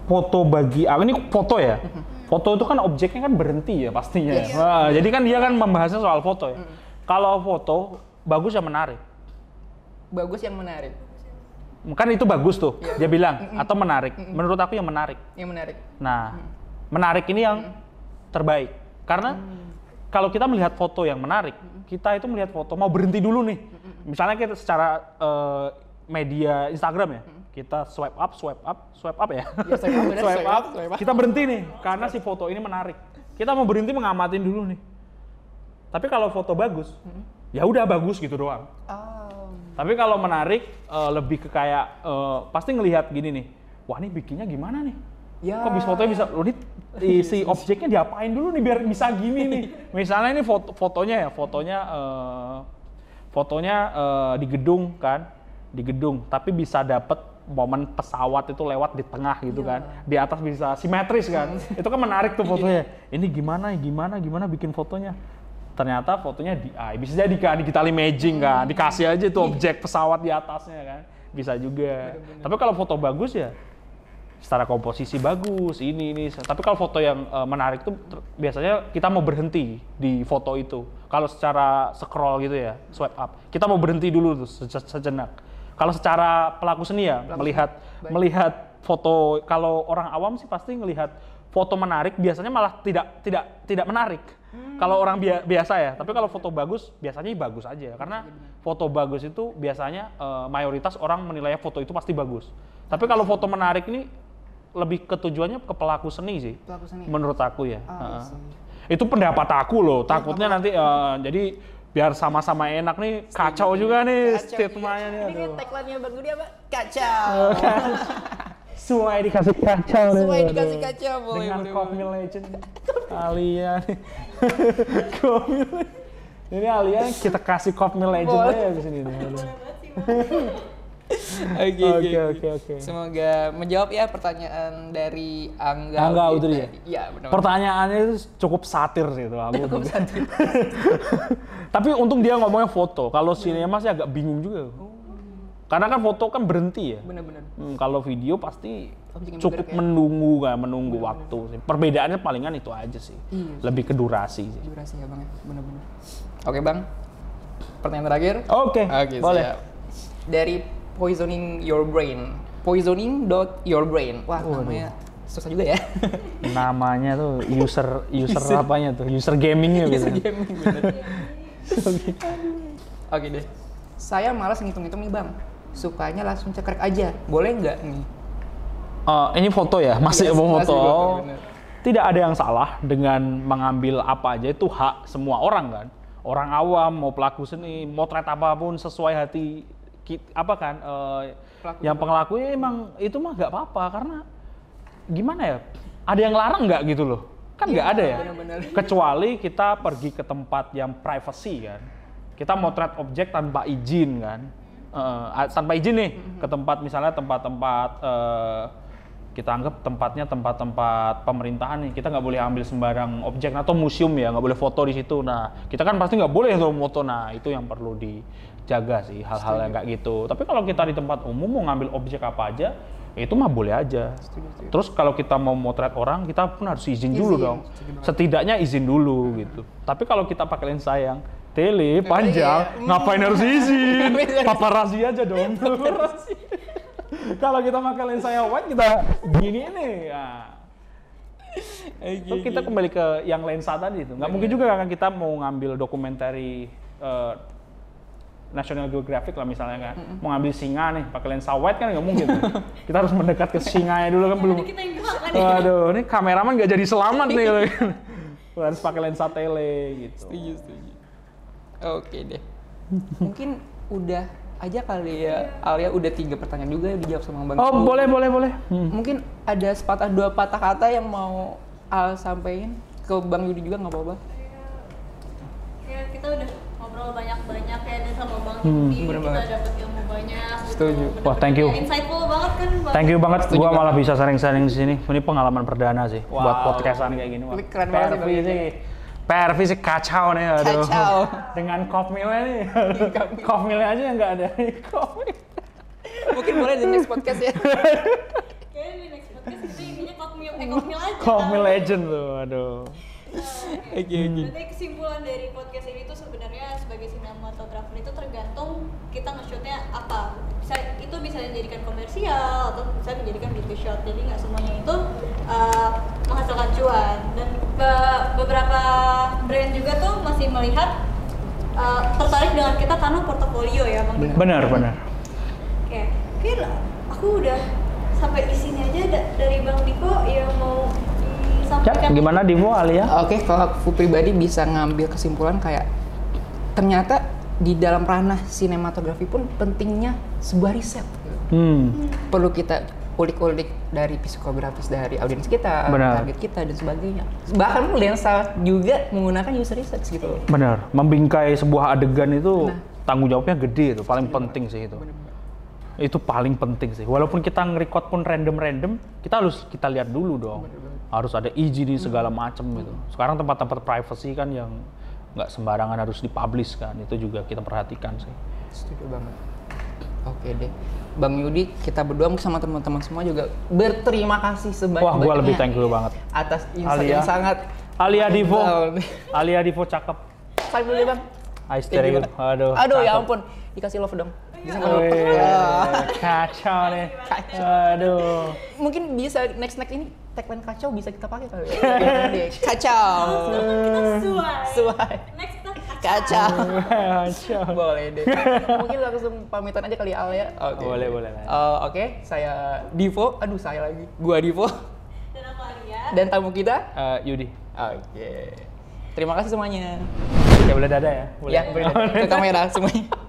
foto bagi ah ini foto ya? Foto itu kan objeknya kan berhenti ya pastinya. Yes. Wah, jadi kan dia kan membahasnya soal foto ya? Kalau foto bagus ya menarik? Bagus yang menarik. kan itu bagus tuh dia bilang atau menarik. Menurut aku yang menarik. Yang menarik. nah menarik ini yang terbaik. Karena kalau kita melihat foto yang menarik kita itu melihat foto mau berhenti dulu nih. Misalnya kita secara eh, media Instagram ya kita swipe up swipe up swipe up ya. Ya, swipe up, swipe up swipe up. kita berhenti nih karena si foto ini menarik. Kita mau berhenti mengamatin dulu nih. Tapi kalau foto bagus ya udah bagus gitu doang. Oh. tapi kalau menarik eh, lebih ke kayak eh, pasti ngelihat gini nih wah ini bikinnya gimana nih Ya. kok bisa fotonya bisa? Loh ini i- si objeknya diapain dulu nih biar bisa gini nih? Misalnya ini foto fotonya ya fotonya eh, fotonya eh, di gedung kan di gedung. Tapi bisa dapet momen pesawat itu lewat di tengah gitu kan. Di atas bisa simetris kan. Itu kan menarik tuh fotonya. Ini gimana gimana gimana bikin fotonya? Ternyata fotonya DI. Bisa jadi kan digital imaging kan, dikasih aja tuh objek pesawat di atasnya kan. Bisa juga. Tapi kalau foto bagus ya secara komposisi bagus, ini ini. Tapi kalau foto yang eh, menarik tuh biasanya kita mau berhenti di foto itu. Kalau secara scroll gitu ya, swipe up. Kita mau berhenti dulu tuh seje- sejenak. Kalau secara pelaku seni ya melihat melihat foto kalau orang awam sih pasti ngelihat foto menarik biasanya malah tidak tidak tidak menarik. Kalau orang bia- biasa ya, tapi kalau foto bagus biasanya bagus aja karena foto bagus itu biasanya eh, mayoritas orang menilai foto itu pasti bagus. Tapi kalau foto menarik ini lebih ke tujuannya ke pelaku seni sih. Pelaku seni. Menurut aku ya. Ah, Heeh. Itu pendapat aku loh. Takutnya nanti eh, jadi biar sama-sama enak nih kacau juga nih statementnya nih. Ini kan tagline-nya Bang Dudi apa? Kacau. Semua dikasih kacau nih. Semua dikasih kacau boleh. Dengan boleh, boleh. Me Legend. Alia nih. Legend. Ini Alia kita kasih Cock Me Legend Boleh. aja di sini nih. aduh. Oke, Oke oke oke. Semoga menjawab ya pertanyaan dari Angga. Angga Udri ya? Iya, benar. Pertanyaannya itu cukup satir sih itu aku. Tapi untung dia ngomongnya foto. Kalau sinema sih agak bingung juga. Karena kan foto kan berhenti ya. Benar-benar. Hmm, kalau video pasti Objek yang cukup ya. menunggu kan, menunggu waktu sih. Perbedaannya palingan itu aja sih. Iya. Lebih ke durasi sih. Durasi ya, Bang ya. Benar-benar. Oke, Bang. Pertanyaan terakhir. Oke, Oke, boleh. siap. Dari poisoning your brain. Poisoning dot your brain. Wah, namanya susah juga ya. Namanya tuh user user apanya tuh? User gamingnya gitu. Gaming, bener. Oke deh. Saya malas ngitung-ngitung nih, Bang. Sukanya langsung cekrek aja. Boleh nggak nih? Eh, ini foto ya, masih Yes, mau masih foto. bener. Tidak ada yang salah dengan mengambil apa aja itu hak semua orang kan. Orang awam mau pelaku seni, motret apa pun sesuai hati apa kan eh, Pelaku yang pengelakunya emang itu mah nggak apa-apa karena gimana ya? Ada yang larang nggak gitu loh? Kan nggak ada ya. bener-bener. Kecuali kita pergi ke tempat yang privacy kan. Kita motret objek tanpa izin kan. A- tanpa izin nih ke tempat misalnya tempat-tempat eh, kita anggap tempatnya tempat-tempat pemerintahan nih. Kita nggak boleh ambil sembarang objek atau museum ya nggak boleh foto di situ. Nah kita kan pasti nggak boleh tuh foto. Nah itu yang perlu dijaga sih hal-hal yang kayak gitu. Tapi kalau kita di tempat umum mau ngambil objek apa aja ya itu mah boleh aja. Terus kalau kita mau motret orang kita pun harus izin dulu dong. setidaknya izin dulu gitu. Tapi kalau kita pakai lensa yang tele panjang ngapain harus izin? Paparazzi aja dong kalau kita pakai lensa yang wide kita gini nih ya. Terus kita kembali ke yang lensa tadi itu nggak mungkin juga kan kita mau ngambil dokumentari eh, National Geographic lah misalnya kan mau ngambil singa nih pakai lensa wide kan nggak mungkin kita harus mendekat ke singanya dulu kan belum kita yang kan ya. Waduh, ini kameraman nggak jadi selamat nih. harus pakai lensa tele gitu. Setuju, setuju. Oke deh. Mungkin udah aja kali ya. Alia udah tiga pertanyaan juga yang dijawab sama Bang. Oh, Yudi. boleh, boleh, boleh. Hmm. Mungkin ada sepatah dua patah kata yang mau Al sampaikan ke Bang Yudi juga nggak apa-apa. Ya kita udah ngobrol banyak-banyak ya nih sama Bang Hmm, Yudi. bener kita banget. dapat ilmu banyak. gitu. Setuju. Bener-bener Wah, thank you. Insightful banget kan Bang. Thank you banget. Setuju Gua banget. malah bisa sharing-sharing di sini. Ini pengalaman perdana sih buat Wow. podcastan kayak gini. Wah, keren banget sih, Pervi sih kacau nih. Aduh. Kacau. Dengan kopmilnya nih. kopmilnya aja yang nggak ada. Kopmil. Mungkin boleh di next podcast ya. Kayaknya di next podcast kita intinya kokmil, eh kokmil aja. Kopmil legend tuh. Aduh. Oke oke. Berarti kesimpulan dari podcast ini tuh sebenarnya sebagai sinematografer itu tergantung kita nge-shootnya apa. Bisa, itu bisa dijadikan komersial atau bisa dijadikan beauty shot. Jadi nggak semuanya itu uh, menghasilkan cuan. Dan be- beberapa brand juga tuh masih melihat uh, tertarik dengan kita karena portofolio ya bang. Benar, benar. Oke, oke aku udah sampai di sini aja da- dari bang Diko yang mau Ya, disampaikan. gimana Divo Alia? Oke, kalau aku pribadi bisa ngambil kesimpulan kayak ternyata di dalam ranah sinematografi pun pentingnya sebuah riset. Hmm. Perlu kita ulik-ulik dari psikografis dari audiens kita, Benar. target kita dan sebagainya. Bahkan lensa juga menggunakan user research gitu. Benar, membingkai sebuah adegan itu Nah. tanggung jawabnya gede itu, paling penting sih itu. Itu paling penting sih. Walaupun kita nge-record pun random-random, kita harus kita lihat dulu dong. Harus ada izin di segala macam gitu. Sekarang tempat-tempat privacy kan yang nggak sembarangan harus dipublish kan itu juga kita perhatikan sih Setuju banget. Oke deh. Bang Yudi, kita berdua sama teman-teman semua juga berterima kasih sebanyak wah gue lebih thank you banget atas insight Alia. yang sangat Alia Divo. Alia Divo cakep Salim dulu ya, Bang. I stereo Gimana? aduh Aduh, ya ampun. Dikasih love dong. Bisa? Wih, kacau nih aduh Mungkin bisa next next ini tagline kacau bisa kita pakai kali ya. Gimana deh? kacau. Suai. Suai. Next Kacau. kacau Boleh deh. Mungkin langsung pamitan aja kali ya, Al ya. Oke. boleh boleh lah Eh, Oke, saya Divo. Aduh, saya lagi. Gua Divo. dan aku Alia. Dan tamu kita. Eh, Yudi Oke. Terima kasih semuanya. ya boleh dada ya boleh Ya, beri ke kamera semuanya.